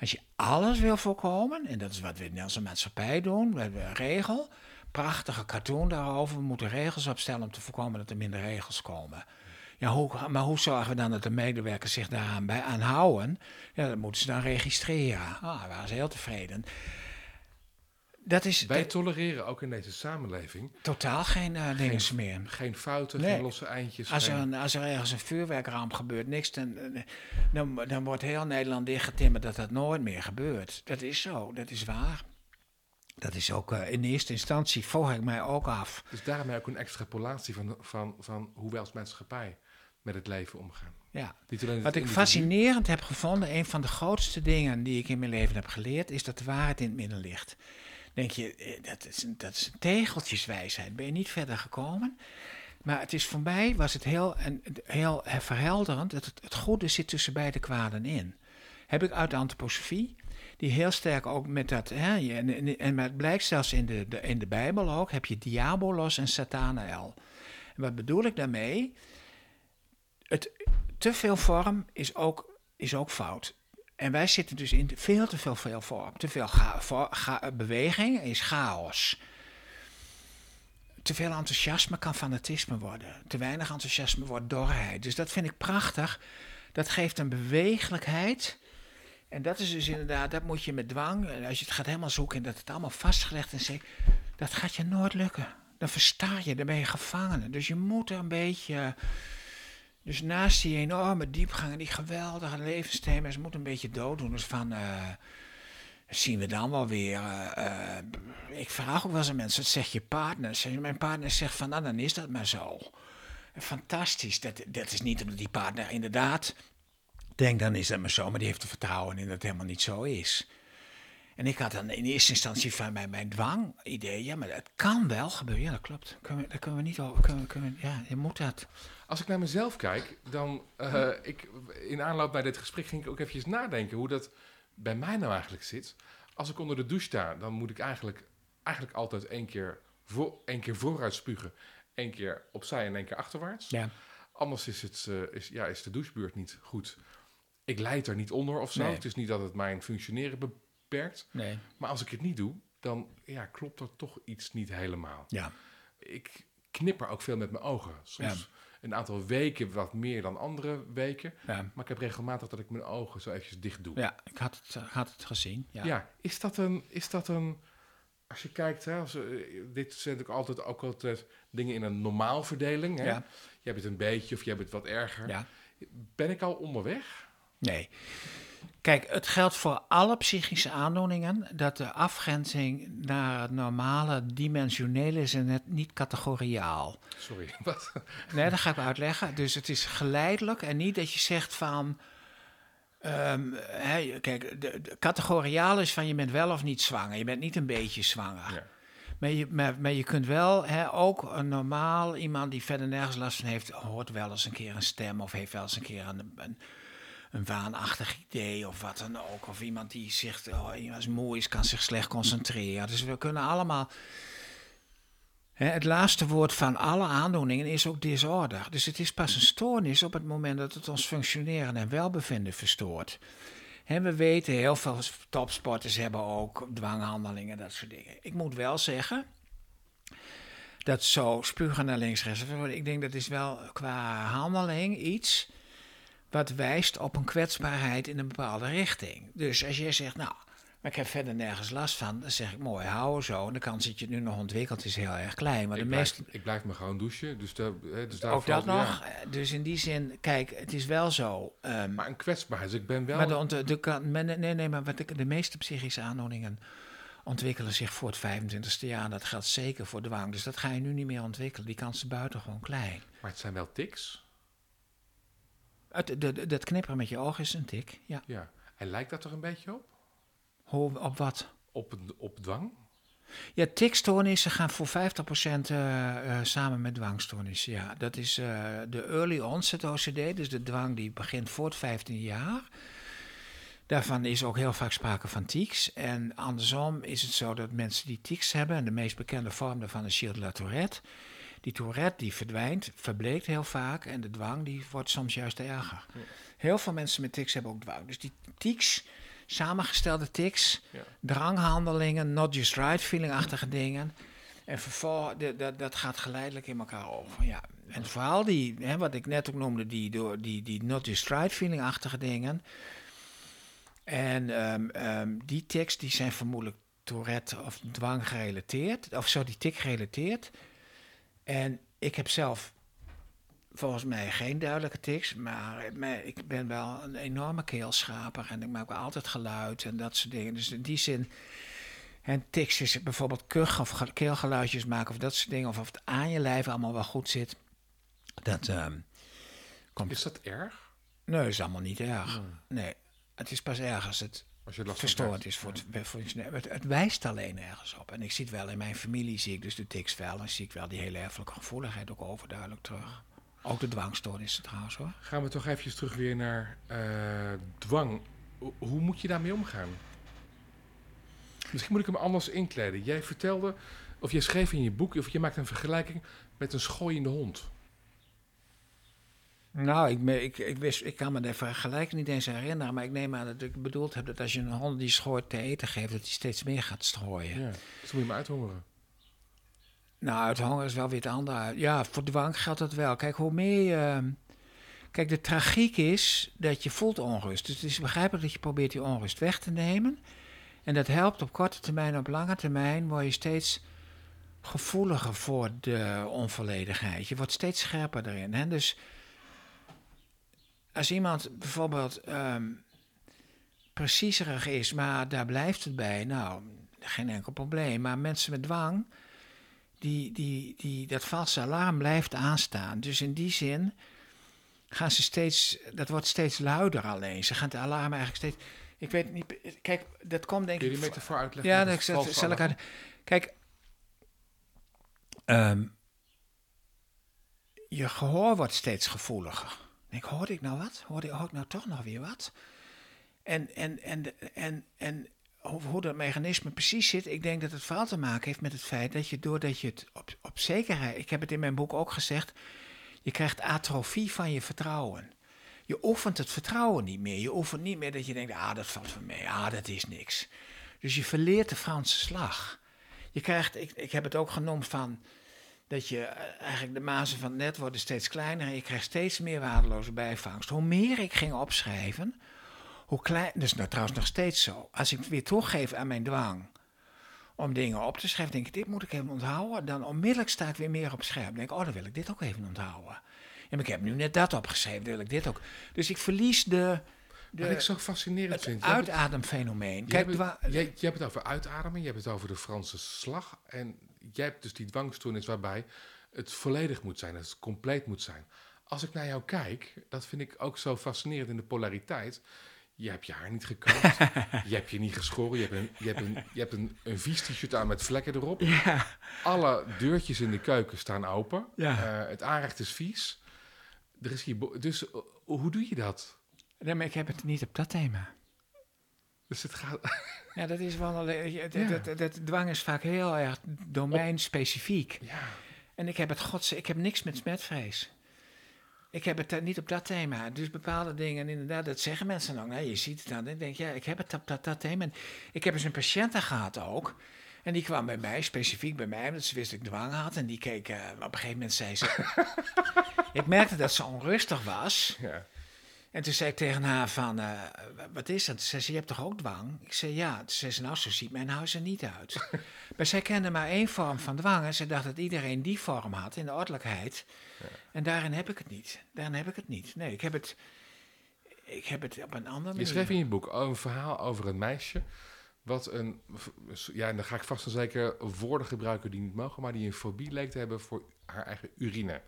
Als je alles wil voorkomen, en dat is wat we in onze maatschappij doen, we hebben een regel, prachtige cartoon daarover, we moeten regels opstellen om te voorkomen dat er minder regels komen. Ja, hoe, maar hoe zorgen we dan dat de medewerkers zich daaraan bij aanhouden? Ja, dat moeten ze dan registreren. Ah, waren ze heel tevreden dat is, Wij tolereren ook in deze samenleving... Totaal geen uh, dingen meer. Geen fouten, geen losse eindjes. Als, er, een, als er ergens een vuurwerkramp gebeurt, niks, dan, dan, dan wordt heel Nederland dichtgetimmerd dat dat nooit meer gebeurt. Dat is zo, dat is waar. Dat is ook uh, in eerste instantie, volg ik mij ook af. Dus daarmee ook een extrapolatie van, van, van hoe wij als maatschappij met het leven omgaan. Ja. Wat ik fascinerend heb gevonden, een van de grootste dingen die ik in mijn leven heb geleerd, is dat de waarheid in het midden ligt. Denk je, eh, dat is, een, dat is tegeltjeswijsheid. Ben je niet verder gekomen? Maar het is voor mij was het heel, heel verhelderend dat het, goede zit tussen beide kwaden in. Heb ik uit de antroposofie, die heel sterk ook met dat, hè, en, en, en maar het blijkt zelfs in de, de, in de Bijbel ook, heb je diabolos en satanael. En wat bedoel ik daarmee? Het, te veel vorm is ook, is ook fout. En wij zitten dus in veel te veel, veel vorm. Te veel ga, voor- ga- beweging is chaos. Te veel enthousiasme kan fanatisme worden. Te weinig enthousiasme wordt dorheid. Dus dat vind ik prachtig. Dat geeft een bewegelijkheid. En dat is dus inderdaad, dat moet je met dwang, en als je het gaat helemaal zoeken en dat het allemaal vastgelegd is, dat gaat je nooit lukken. Dan versta je, dan ben je gevangen. Dus je moet er een beetje, dus naast die enorme diepgang en die geweldige levensthema's, moet een beetje dooddoeners van, eh, zien we dan wel weer. eh, eh, ik vraag ook wel eens aan mensen, wat zegt je partner? Mijn partner zegt van, nou dan is dat maar zo. Fantastisch, dat, dat is niet omdat die partner inderdaad denkt, dan is dat maar zo, maar die heeft er vertrouwen in dat het helemaal niet zo is. En ik had dan in eerste instantie van mijn, mijn dwang idee, ja, maar dat kan wel gebeuren. Ja, dat klopt. Daar kunnen we niet over. Kunnen kunnen ja, je moet dat. Als ik naar mezelf kijk, dan... eh, ik, in aanloop naar dit gesprek ging ik ook eventjes nadenken hoe dat bij mij nou eigenlijk zit. Als ik onder de douche sta, dan moet ik eigenlijk, eigenlijk altijd één keer, voor, één keer vooruit spugen. één keer opzij en één keer achterwaarts. Ja. Anders is, het, eh, is, ja, is de douchebeurt niet goed. Ik leid er niet onder of zo. Nee. Het is niet dat het mijn functioneren beperkt. Nee. Maar als ik het niet doe, dan ja, klopt er toch iets niet helemaal. Ja. Ik knipper ook veel met mijn ogen. Soms een aantal weken wat meer dan andere weken. Ja. Maar ik heb regelmatig dat ik mijn ogen zo eventjes dicht doe. ja, ik had het, had het gezien. Ja. Ja, is, dat een, is dat een... Als je kijkt, hè, als, eh, dit zijn natuurlijk altijd ook altijd dingen in een normaalverdeling. Hè? Ja. Je hebt het een beetje of je hebt het wat erger. ja. Ben ik al onderweg? Nee. Kijk, het geldt voor alle psychische aandoeningen dat de afgrenzing naar het normale dimensionele is en het niet categoriaal. Sorry, wat? Nee, dat ga ik uitleggen. Dus het is geleidelijk en niet dat je zegt van. ehm, kijk, de, de categoriaal is van je bent wel of niet zwanger. Je bent niet een beetje zwanger. Ja. Maar, je, maar, maar je kunt wel, ook een normaal iemand die verder nergens last van heeft, hoort wel eens een keer een stem of heeft wel eens een keer een, een, een waanachtig idee of wat dan ook. Of iemand die zegt, oh, is moe is, kan zich slecht concentreren. Dus we kunnen allemaal. Hè, het laatste woord van alle aandoeningen is ook disorder. Dus het is pas een stoornis op het moment dat het ons functioneren en welbevinden verstoort. Hè, we weten, heel veel topsporters hebben ook dwanghandelingen, dat soort dingen. Ik moet wel zeggen, dat zo spugen naar links, rechts. Ik denk dat is wel qua handeling iets wat wijst op een kwetsbaarheid in een bepaalde richting. Dus als jij zegt, nou, maar ik heb verder nergens last van, dan zeg ik mooi, hou zo. En de kans dat je het nu nog ontwikkelt is heel erg klein. Maar ik, de blijf, meeste, ik blijf me gewoon douchen. Dus, daar, hè, dus daar ook dat nog. Dus in die zin, kijk, het is wel zo. ehm, Maar een kwetsbaarheid. Dus ik ben wel... maar de, de, kan- maar nee, nee, maar wat ik, de meeste psychische aandoeningen ontwikkelen zich voor het 25ste jaar. Dat geldt zeker voor dwang. Dus dat ga je nu niet meer ontwikkelen. Die kans is buitengewoon klein. Maar het zijn wel tics. Het, de, dat knipperen met je ogen is een tik. Ja. Ja. En lijkt dat er een beetje op? Op wat? Op, op dwang? Ja, tikstoornissen gaan voor 50% eh, eh, samen met dwangstoornissen. Ja, dat is eh, de early onset OCD, dus de dwang die begint voor het 15 jaar. Daarvan is ook heel vaak sprake van tics. En andersom is het zo dat mensen die tics hebben, en de meest bekende vorm daarvan is Gilles de la Tourette. Die Tourette die verdwijnt, verbleekt heel vaak en de dwang die wordt soms juist erger. Heel veel mensen met tics hebben ook dwang. Dus die tics, samengestelde tics, Ja. dranghandelingen, not just right feeling-achtige dingen. En vervolgens, de- dat- dat gaat geleidelijk in elkaar over. Ja. En vooral die, hè, wat ik net ook noemde, die, door, die, die not just right feeling-achtige dingen. En ehm, ehm, die tics die zijn vermoedelijk Tourette of dwang gerelateerd, of zo die tik gerelateerd. En ik heb zelf volgens mij geen duidelijke tics, maar, maar ik ben wel een enorme keelschaper en ik maak wel altijd geluid en dat soort dingen. Dus in die zin, en tics is bijvoorbeeld kuch of ge- keelgeluidjes maken of dat soort dingen, of of het aan je lijf allemaal wel goed zit. Dat ehm, Komt, Is dat erg? Nee, is allemaal niet erg. Nee, het is pas erg als het Als je verstoord is voor het, voor het, het, wijst alleen ergens op. En ik zie het wel in mijn familie, zie ik dus de tics wel. En zie ik wel die hele erfelijke gevoeligheid ook overduidelijk terug. Ook de dwangstoornissen trouwens hoor. Gaan we toch eventjes terug weer naar eh, dwang. Ho- Hoe moet je daarmee omgaan? Misschien moet ik hem anders inkleden. Jij vertelde, of jij schreef in je boek, of je maakt een vergelijking met een schooiende hond. Nou, ik, ik, ik, wist, ik kan me de vergelijking niet eens herinneren. Maar ik neem aan dat ik bedoeld heb dat als je een hond die schooit te eten geeft, dat hij steeds meer gaat strooien. Ja. Dus moet je hem uithongeren. Nou, het honger is wel weer het andere. Ja, voor dwang geldt dat wel. Kijk, hoe meer je... Kijk, de tragiek is dat je voelt onrust. Dus het is begrijpelijk dat je probeert die onrust weg te nemen. En dat helpt op korte termijn, op lange termijn word je steeds gevoeliger voor de onvolledigheid. Je wordt steeds scherper erin. Hè? Dus als iemand bijvoorbeeld ehm preciezerig is, maar daar blijft het bij, nou, geen enkel probleem. Maar mensen met dwang, die, die, die, dat valse alarm blijft aanstaan. Dus in die zin gaan ze steeds, dat wordt steeds luider alleen. Ze gaan het alarm eigenlijk steeds. Ik weet niet, kijk, dat komt denk ik. die metafoor uitleggen? Ja, dat het zal, ik uit. Kijk, ehm, je gehoor wordt steeds gevoeliger. Ik hoorde ik nou wat? Hoorde, hoor ik nou toch nog weer wat? En, en, en, en, en hoe, hoe dat mechanisme precies zit, ik denk dat het vooral te maken heeft met het feit dat je doordat je het op, op zekerheid, ik heb het in mijn boek ook gezegd, je krijgt atrofie van je vertrouwen. Je oefent het vertrouwen niet meer. Je oefent niet meer dat je denkt, ah, dat valt van mij, ah, dat is niks. Dus je verleert de Franse slag. Je krijgt, ik, ik heb het ook genoemd van, dat je eh, eigenlijk de mazen van het net worden steeds kleiner en je krijgt steeds meer waardeloze bijvangst. Hoe meer ik ging opschrijven, hoe klein, dat is nou trouwens nog steeds zo. Als ik weer teruggeef aan mijn dwang om dingen op te schrijven, denk ik, dit moet ik even onthouden. Dan onmiddellijk sta ik weer meer op scherp. Denk ik, oh, dan wil ik dit ook even onthouden. Maar ik heb nu net dat opgeschreven, dan wil ik dit ook. Dus ik verlies de, Wat ik zo fascinerend het vind. hebt- uitademfenomeen. Kijk, hebt, het- jij, jij hebt het over uitademen, je hebt het over de Franse slag. En jij hebt dus die dwangstoornis waarbij het volledig moet zijn, het compleet moet zijn. Als ik naar jou kijk, dat vind ik ook zo fascinerend in de polariteit. Je hebt je haar niet gekamd, je hebt je niet geschoren, je hebt een, je hebt een, je hebt een, een vies t-shirt aan met vlekken erop. ja, Alle deurtjes in de keuken staan open. Ja. Eh, het aanrecht is vies. Er is hier dus eh, hoe doe je dat? nee, maar ik heb het niet op dat thema. Dus het gaat. Ja, dat is wel. Dat, dat, dat dwang is vaak heel erg domeinspecifiek. Ja. En ik heb het, gods, ik heb niks met smetvrees. Ik heb het eh, niet op dat thema. Dus bepaalde dingen, inderdaad, dat zeggen mensen ook. Nee, je ziet het dan. Ik denk, ja, ik heb het op dat, dat thema. En ik heb eens een patiënt gehad ook. En die kwam bij mij, specifiek bij mij, omdat ze wist dat ik dwang had. En die keek, eh, op een gegeven moment zei ze... ik merkte dat ze onrustig was. ja. En toen zei ik tegen haar van, eh, wat is dat? Ze zei, ze, je hebt toch ook dwang? Ik zei, ja. Toen zei ze, nou, zo ziet mijn huis er niet uit. maar zij kende maar één vorm van dwang. En ze dacht dat iedereen die vorm had, in de ordelijkheid. En daarin heb ik het niet. Daarin heb ik het niet. Nee, ik heb het, ik heb het op een andere Je manier. schreef in je boek een verhaal over een meisje. Wat een. Ja, en dan ga ik vast en zeker woorden gebruiken die niet mogen, maar die een fobie leek te hebben voor haar eigen urine.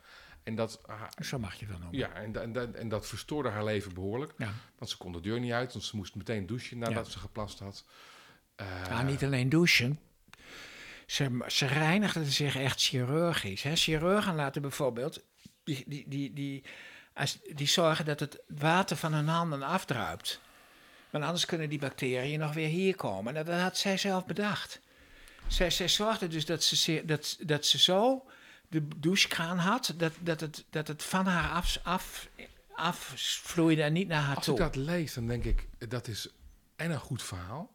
En dat, Zo mag je wel noemen. ja, en, en, en dat verstoorde haar leven behoorlijk. Ja. Want ze kon de deur niet uit, want ze moest meteen douchen nadat Ja. ze geplast had. Eh, Nou, niet alleen douchen. Ze, ze reinigden zich echt chirurgisch. Hè. Chirurgen laten bijvoorbeeld, die, die, die, die, als, die zorgen dat het water van hun handen afdruipt. Want anders kunnen die bacteriën nog weer hier komen. Nou, dat had zij zelf bedacht. Zij, zij zorgde dus dat ze, dat, dat ze zo de douchekraan had, dat, dat, het, dat het van haar af, af, afvloeide en niet naar haar Als toe. ik dat lees, dan denk ik, dat is en een goed verhaal.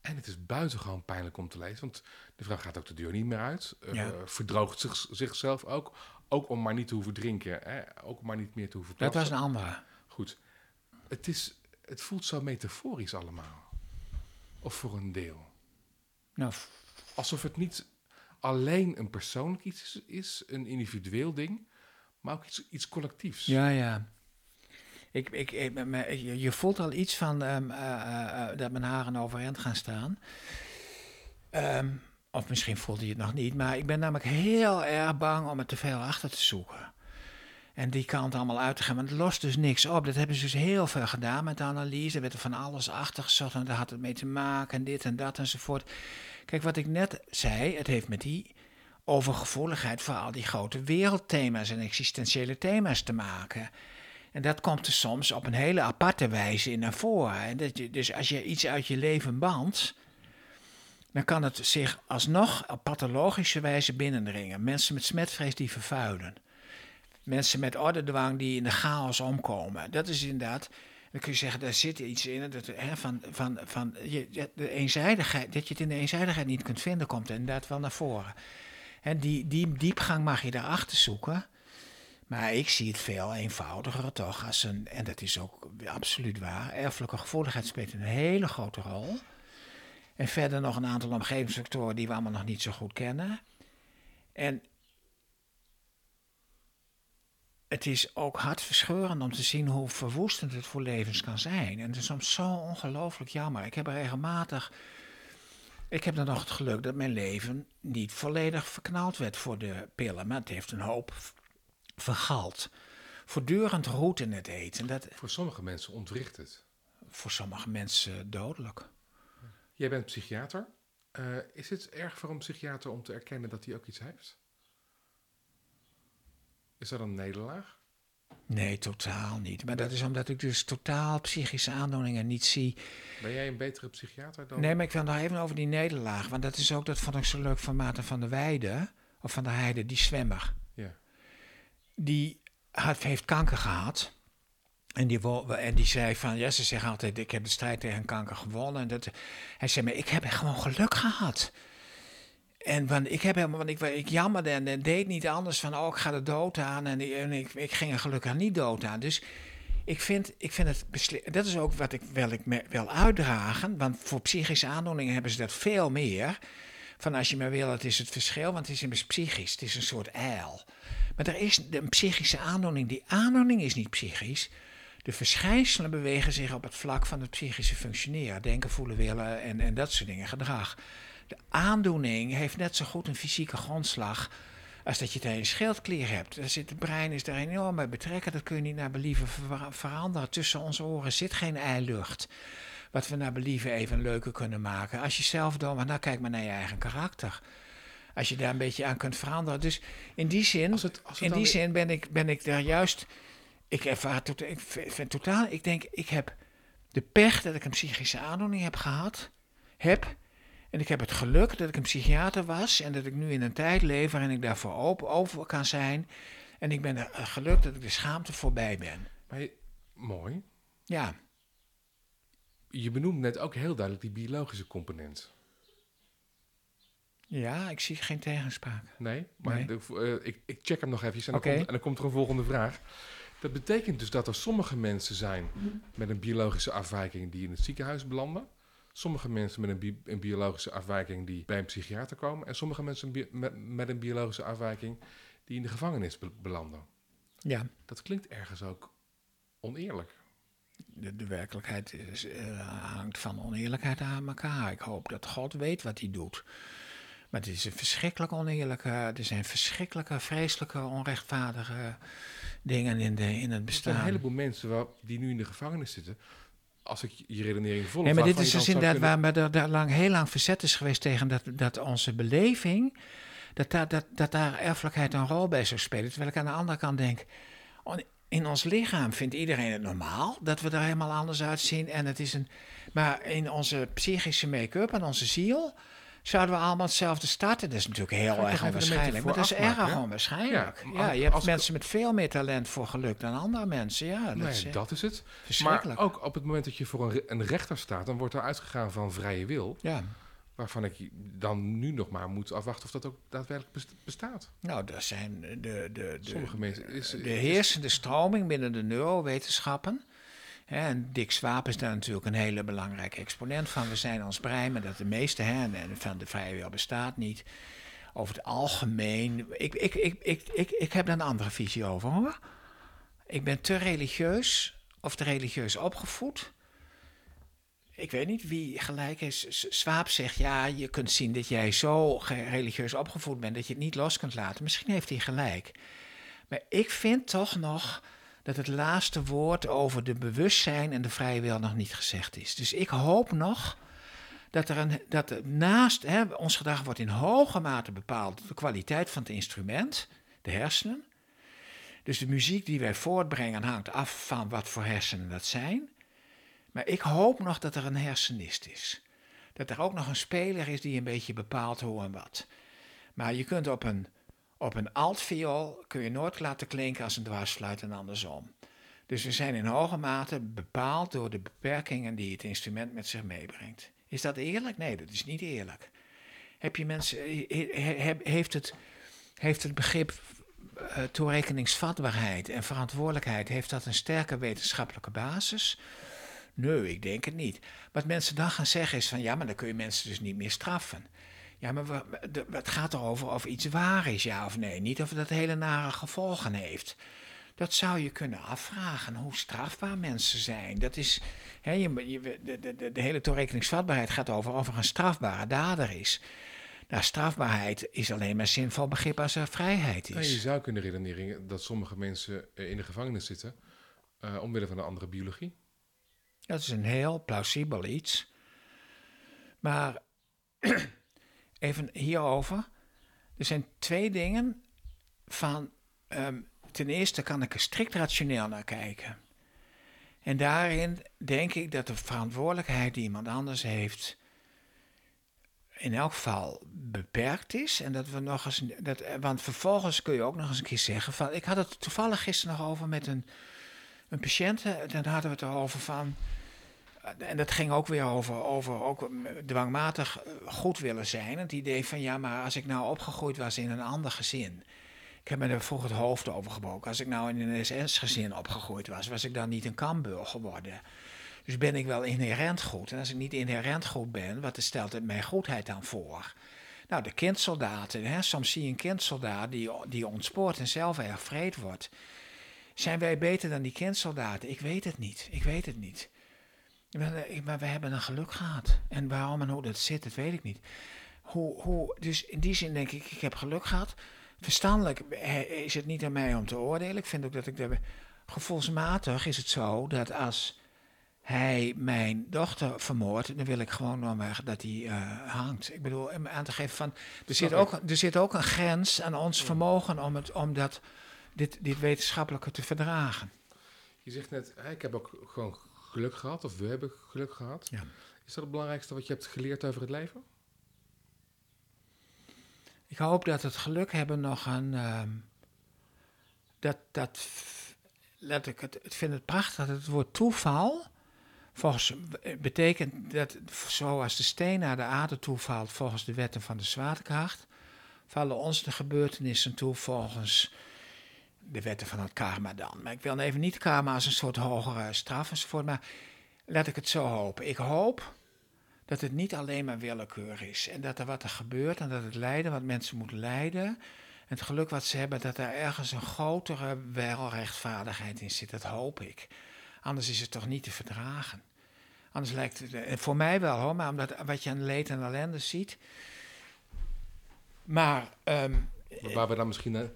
En het is buitengewoon pijnlijk om te lezen. Want de vrouw gaat ook de deur niet meer uit. eh, verdroogt zich, zichzelf ook. Ook om maar niet te hoeven drinken. Hè? Ook om maar niet meer te hoeven Dat plassen. was een andere. Goed. Het, is, het voelt zo metaforisch allemaal. Of voor een deel. Nou, Alsof het niet alleen een persoonlijk iets is, een individueel ding. Maar ook iets, iets collectiefs. Ja, ja. Ik, ik, je, voelt al iets van ehm, eh, eh, eh, dat mijn haren overeind gaan staan. Ehm, of misschien voelde je het nog niet, maar ik ben namelijk heel erg bang om er te veel achter te zoeken. En die kant allemaal uit te gaan. Maar het lost dus niks op. Dat hebben ze dus heel veel gedaan met de analyse. Er werd er van alles achter gezocht. En daar had het mee te maken. En dit en dat enzovoort. Kijk, wat ik net zei. Het heeft met die overgevoeligheid voor al die grote wereldthema's en existentiële thema's te maken. En dat komt er soms op een hele aparte wijze in naar voren. En dat dus als je iets uit je leven bandt, dan kan het zich alsnog op pathologische wijze binnendringen. Mensen met smetvrees die vervuilen. Mensen met ordedwang die in de chaos omkomen. Dat is inderdaad, dan kun je zeggen, daar zit iets in. Dat, hè, van, van, van je, de eenzijdigheid, dat je het in de eenzijdigheid niet kunt vinden, komt er inderdaad wel naar voren. En die, die diepgang mag je daarachter zoeken. Maar ik zie het veel eenvoudiger toch als een, en dat is ook absoluut waar, erfelijke gevoeligheid speelt een hele grote rol. En verder nog een aantal omgevingsfactoren die we allemaal nog niet zo goed kennen. En het is ook hartverscheurend om te zien hoe verwoestend het voor levens kan zijn. En het is soms zo ongelooflijk jammer. Ik heb er regelmatig. Ik heb dan nog het geluk dat mijn leven niet volledig verknald werd voor de pillen. Maar het heeft een hoop vergald. Voortdurend roet in het eten. Dat, Voor sommige mensen ontwricht het. voor sommige mensen dodelijk. Jij bent psychiater. Eh, is het erg voor een psychiater om te erkennen dat hij ook iets heeft? Is dat een nederlaag? Nee, totaal niet. Maar dat is omdat ik dus totaal psychische aandoeningen niet zie. Ben jij een betere psychiater dan? Nee, maar ik wil nog even over die nederlaag. Want dat is ook, dat vond ik zo leuk van Maarten van der Weijden. Of van der Heide, die zwemmer. Ja. Die had, heeft kanker gehad. En die, en die zei van, ja, ze zeggen altijd, ik heb de strijd tegen kanker gewonnen. En dat, hij zei, maar ik heb gewoon geluk gehad. En want ik, heb helemaal, want ik, ik jammerde en, en deed niet anders van, oh, ik ga de dood aan. En, ik- ik, ging er gelukkig niet dood aan. Dus ik vind, ik vind het, dat is ook wat ik wel, ik wil uitdragen. Want voor psychische aandoeningen hebben ze dat veel meer. Van als je maar wil, het is het verschil, want het is immers psychisch. Het is een soort eil. Maar er is een psychische aandoening. Die aandoening is niet psychisch. De verschijnselen bewegen zich op het vlak van het psychische functioneren. Denken, voelen, willen en, en dat soort dingen, gedrag. De aandoening heeft net zo goed een fysieke grondslag als dat je het je schildklier hebt. Daar zit, het brein is daar enorm bij betrekken. Dat kun je niet naar believen ver- veranderen. Tussen onze oren zit geen eilucht. Wat we naar believen even leuker kunnen maken. Als je zelf doet, nou kijk maar naar je eigen karakter. Als je daar een beetje aan kunt veranderen. Dus in die zin, Als het, als het in dan die zin ben ik, ben ik daar juist. Ik ervaar tot, ik vind totaal. Ik denk, ik heb de pech dat ik een psychische aandoening heb gehad. Heb. En ik heb het geluk dat ik een psychiater was. En dat ik nu in een tijd leef waarin ik daarvoor open over kan zijn. En ik ben er eh, dat ik de schaamte voorbij ben. Maar je- mooi. Ja, Je benoemt net ook heel duidelijk die biologische component. ja ik zie geen tegenspraak. Nee, maar Nee. de- eh, ik, ik check hem nog even en, dan Oké. komt, en dan komt er een volgende vraag. Dat betekent dus dat er sommige mensen zijn met een biologische afwijking die in het ziekenhuis belanden. Sommige mensen met een, bi- een biologische afwijking die bij een psychiater komen. En sommige mensen met, met een biologische afwijking die in de gevangenis be- belanden. Ja, Dat klinkt ergens ook oneerlijk. de, de werkelijkheid is, eh, hangt van oneerlijkheid aan elkaar. Ik hoop dat God weet wat hij doet. Maar het is een verschrikkelijk oneerlijke, er zijn verschrikkelijke, vreselijke, onrechtvaardige dingen in, de, in het Er zijn een bestaan. heleboel mensen waar, die nu in de gevangenis zitten. Als ik je redenering volg. Nee, maar dit is dus inderdaad kunnen- waar maar er, er lang, heel lang verzet is geweest tegen dat, dat onze beleving, dat daar, dat, dat daar erfelijkheid een rol bij zou spelen. Terwijl ik aan de andere kant denk, on- in ons lichaam vindt iedereen het normaal dat we er helemaal anders uitzien. En het is een, maar in onze psychische make-up en onze ziel zouden we allemaal hetzelfde starten. Dat is natuurlijk heel erg onwaarschijnlijk. Maar dat is afmaken, erg hè? onwaarschijnlijk. Ja, je hebt mensen met veel meer talent voor geluk dan andere mensen. Ja, dat Nee, is eh, dat is het. Maar ook op het moment dat je voor een, een rechter staat, dan wordt er uitgegaan van vrije wil. ja. Waarvan ik dan nu nog maar moet afwachten of dat ook daadwerkelijk best- bestaat. Nou, dat zijn de, de, de, Sommige mensen. Is, de is- heersende stroming binnen de neurowetenschappen. En Dick Swaap is daar natuurlijk een hele belangrijke exponent van. We zijn ons brein, maar dat de meeste hè, van de vrije wil bestaat niet. Over het algemeen. Ik, ik, ik, ik, ik, ik heb daar een andere visie over hoor. Ik ben te religieus of te religieus opgevoed. Ik weet niet wie gelijk is. Swaap zegt ja, je kunt zien dat jij zo religieus opgevoed bent dat je het niet los kunt laten. Misschien heeft hij gelijk. Maar ik vind toch nog dat het laatste woord over de bewustzijn en de vrije wil nog niet gezegd is. Dus ik hoop nog dat er een, dat naast, hè, ons gedrag wordt in hoge mate bepaald door de kwaliteit van het instrument, de hersenen. Dus de muziek die wij voortbrengen hangt af van wat voor hersenen dat zijn. Maar ik hoop nog dat er een hersenist is. Dat er ook nog een speler is die een beetje bepaalt hoe en wat. Maar je kunt op een, op een altviool kun je nooit laten klinken als een dwarsfluit en andersom. Dus we zijn in hoge mate bepaald door de beperkingen die het instrument met zich meebrengt. Is dat eerlijk? Nee, dat is niet eerlijk. Heb je mensen, heeft het, heeft het begrip uh, toerekeningsvatbaarheid en verantwoordelijkheid, heeft dat een sterke wetenschappelijke basis? Nee, ik denk het niet. Wat mensen dan gaan zeggen is van ja, maar dan kun je mensen dus niet meer straffen. Ja, maar het gaat erover of iets waar is, ja of nee. Niet of dat hele nare gevolgen heeft. Dat zou je kunnen afvragen, hoe strafbaar mensen zijn. Dat is, hè, je, de, de, de, hele toerekeningsvatbaarheid gaat over of er een strafbare dader is. Nou, strafbaarheid is alleen maar zinvol begrip als er vrijheid is. Nou, je zou kunnen redeneren dat sommige mensen in de gevangenis zitten uh, omwille van een andere biologie. Dat is een heel plausibel iets. Maar even hierover. Er zijn twee dingen van. Um, ten eerste kan ik er strikt rationeel naar kijken. En daarin denk ik dat de verantwoordelijkheid die iemand anders heeft. in elk geval beperkt is. En dat we nog eens. Dat, want vervolgens kun je ook nog eens een keer zeggen. Van, ik had het toevallig gisteren nog over met een, een patiënt. Dan hadden we het erover van en dat ging ook weer over, over ook dwangmatig eh, goed willen zijn. Het idee van ja, maar als ik nou opgegroeid was in een ander gezin. Ik heb me er vroeger het hoofd over gebroken. Als ik nou in een SS-gezin opgegroeid was, was ik dan niet een kambur geworden. Dus ben ik wel inherent goed. En als ik niet inherent goed ben, wat stelt het mijn goedheid dan voor? Nou, de kindsoldaten, hè, soms zie je een kindsoldaat die, die ontspoort en zelf erg vreed wordt. Zijn wij beter dan die kindsoldaten? Ik weet het niet. Ik weet het niet. Maar we hebben een geluk gehad. En waarom en hoe dat zit, dat weet ik niet. Hoe, hoe, dus in die zin denk ik, ik heb geluk gehad. Verstandelijk is het niet aan mij om te oordelen. Ik vind ook dat ik de, gevoelsmatig is het zo dat als hij mijn dochter vermoordt, dan wil ik gewoon nog dat hij uh, hangt. Ik bedoel, om aan te geven van, er zit, ook, er zit ook een grens aan ons vermogen om, het, om dat, dit, dit wetenschappelijke te verdragen. Je zegt net, ik heb ook gewoon geluk gehad, of we hebben geluk gehad. Ja. Is dat het belangrijkste wat je hebt geleerd over het leven? Ik hoop dat het geluk hebben nog een. Uh, dat, dat, let ik het, ik vind het prachtig dat het woord toeval. Volgens, betekent dat zoals de steen naar de aarde toevalt volgens de wetten van de zwaartekracht, vallen ons de gebeurtenissen toe volgens de wetten van het karma dan. Maar ik wil even niet karma als een soort hogere straf enzovoort. Maar laat ik het zo hopen. Ik hoop dat het niet alleen maar willekeur is. En dat er wat er gebeurt en dat het lijden wat mensen moeten lijden. En het geluk wat ze hebben, dat er ergens een grotere welrechtvaardigheid in zit. Dat hoop ik. Anders is het toch niet te verdragen. Anders lijkt het, eh, voor mij wel hoor, maar omdat wat je aan leed en ellende ziet. Maar. Um, waar we dan misschien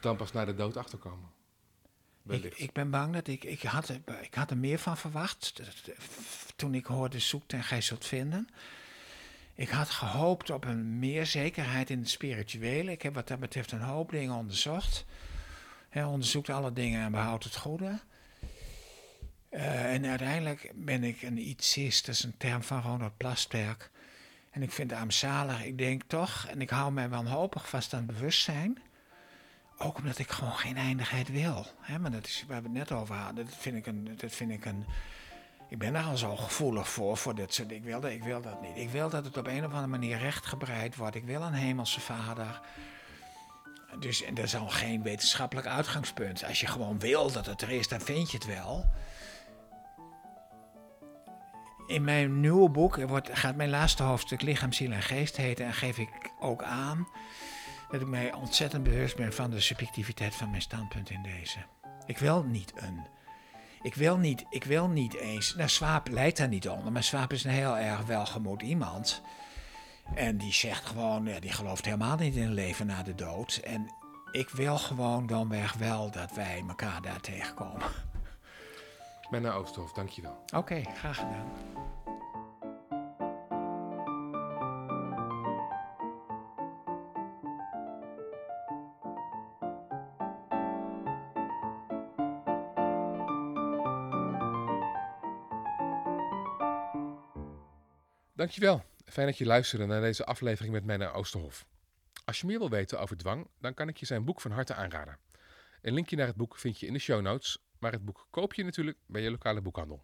dan pas naar de dood achterkomen. Ik, ik, ben bang dat ik, ik, had, ik had er meer van verwacht toen ik hoorde zoekt en gij zult vinden. Ik had gehoopt op een meer zekerheid in het spirituele. Ik heb wat dat betreft een hoop dingen onderzocht. Hij onderzoekt alle dingen en behoudt het goede. Uh, en uiteindelijk ben ik een ietsist, dat is een term van Ronald Plasterk. En ik vind het armzalig. Ik denk toch, en ik hou mij wanhopig vast aan bewustzijn ook omdat ik gewoon geen eindigheid wil. Maar dat is waar we het net over hadden. Dat vind ik een. Dat vind ik een ik ben daar al zo gevoelig voor, voor dit soort ik wil, dat, ik wil dat niet. Ik wil dat het op een of andere manier rechtgebreid wordt. Ik wil een hemelse vader. Dus en dat is al geen wetenschappelijk uitgangspunt. Als je gewoon wil dat het er is, dan vind je het wel. In mijn nieuwe boek wordt, gaat mijn laatste hoofdstuk Lichaam, Ziel en Geest heten. En geef ik ook aan dat ik mij ontzettend bewust ben van de subjectiviteit van mijn standpunt in deze. Ik wil niet een. Ik wil niet, ik wil niet eens. Nou, Swaap leidt daar niet onder, maar Swaap is een heel erg welgemoed iemand. En die zegt gewoon, ja, die gelooft helemaal niet in een leven na de dood. En ik wil gewoon dan wel dat wij elkaar daar tegenkomen. Menno Oosterhof, dankjewel. Oké, graag gedaan. Dankjewel. Fijn dat je luisterde naar deze aflevering met Menno Oosterhof. Als je meer wil weten over dwang, dan kan ik je zijn boek van harte aanraden. Een linkje naar het boek vind je in de show notes, maar het boek koop je natuurlijk bij je lokale boekhandel.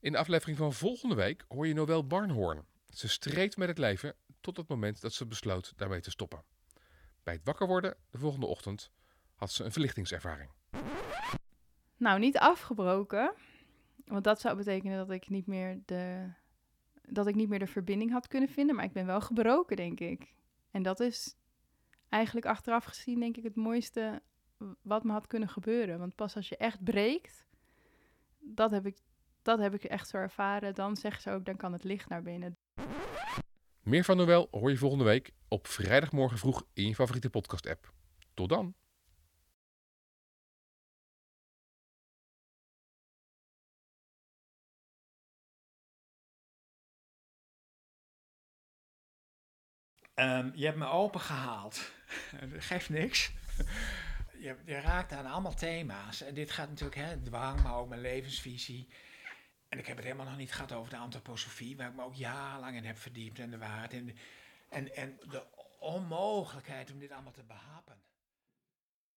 In de aflevering van volgende week hoor je Noël Barnhoorn. Ze streed met het leven tot het moment dat ze besloot daarmee te stoppen. Bij het wakker worden de volgende ochtend had ze een verlichtingservaring. Nou, niet afgebroken. Want dat zou betekenen dat ik niet meer de, dat ik niet meer de verbinding had kunnen vinden. Maar ik ben wel gebroken, denk ik. En dat is eigenlijk achteraf gezien, denk ik, het mooiste wat me had kunnen gebeuren. Want pas als je echt breekt, dat heb ik, dat heb ik echt zo ervaren. Dan zeggen ze ook, dan kan het licht naar binnen. Meer van Noël hoor je volgende week op vrijdagmorgen vroeg in je favoriete podcast-app. Tot dan! Um, je hebt me open gehaald. Dat geeft niks. Je, raakt aan allemaal thema's. En dit gaat natuurlijk, hè, dwang, maar ook mijn levensvisie. En ik heb het helemaal nog niet gehad over de antroposofie, waar ik me ook jarenlang in heb verdiept en de waarheid. En, en, en de onmogelijkheid om dit allemaal te behappen.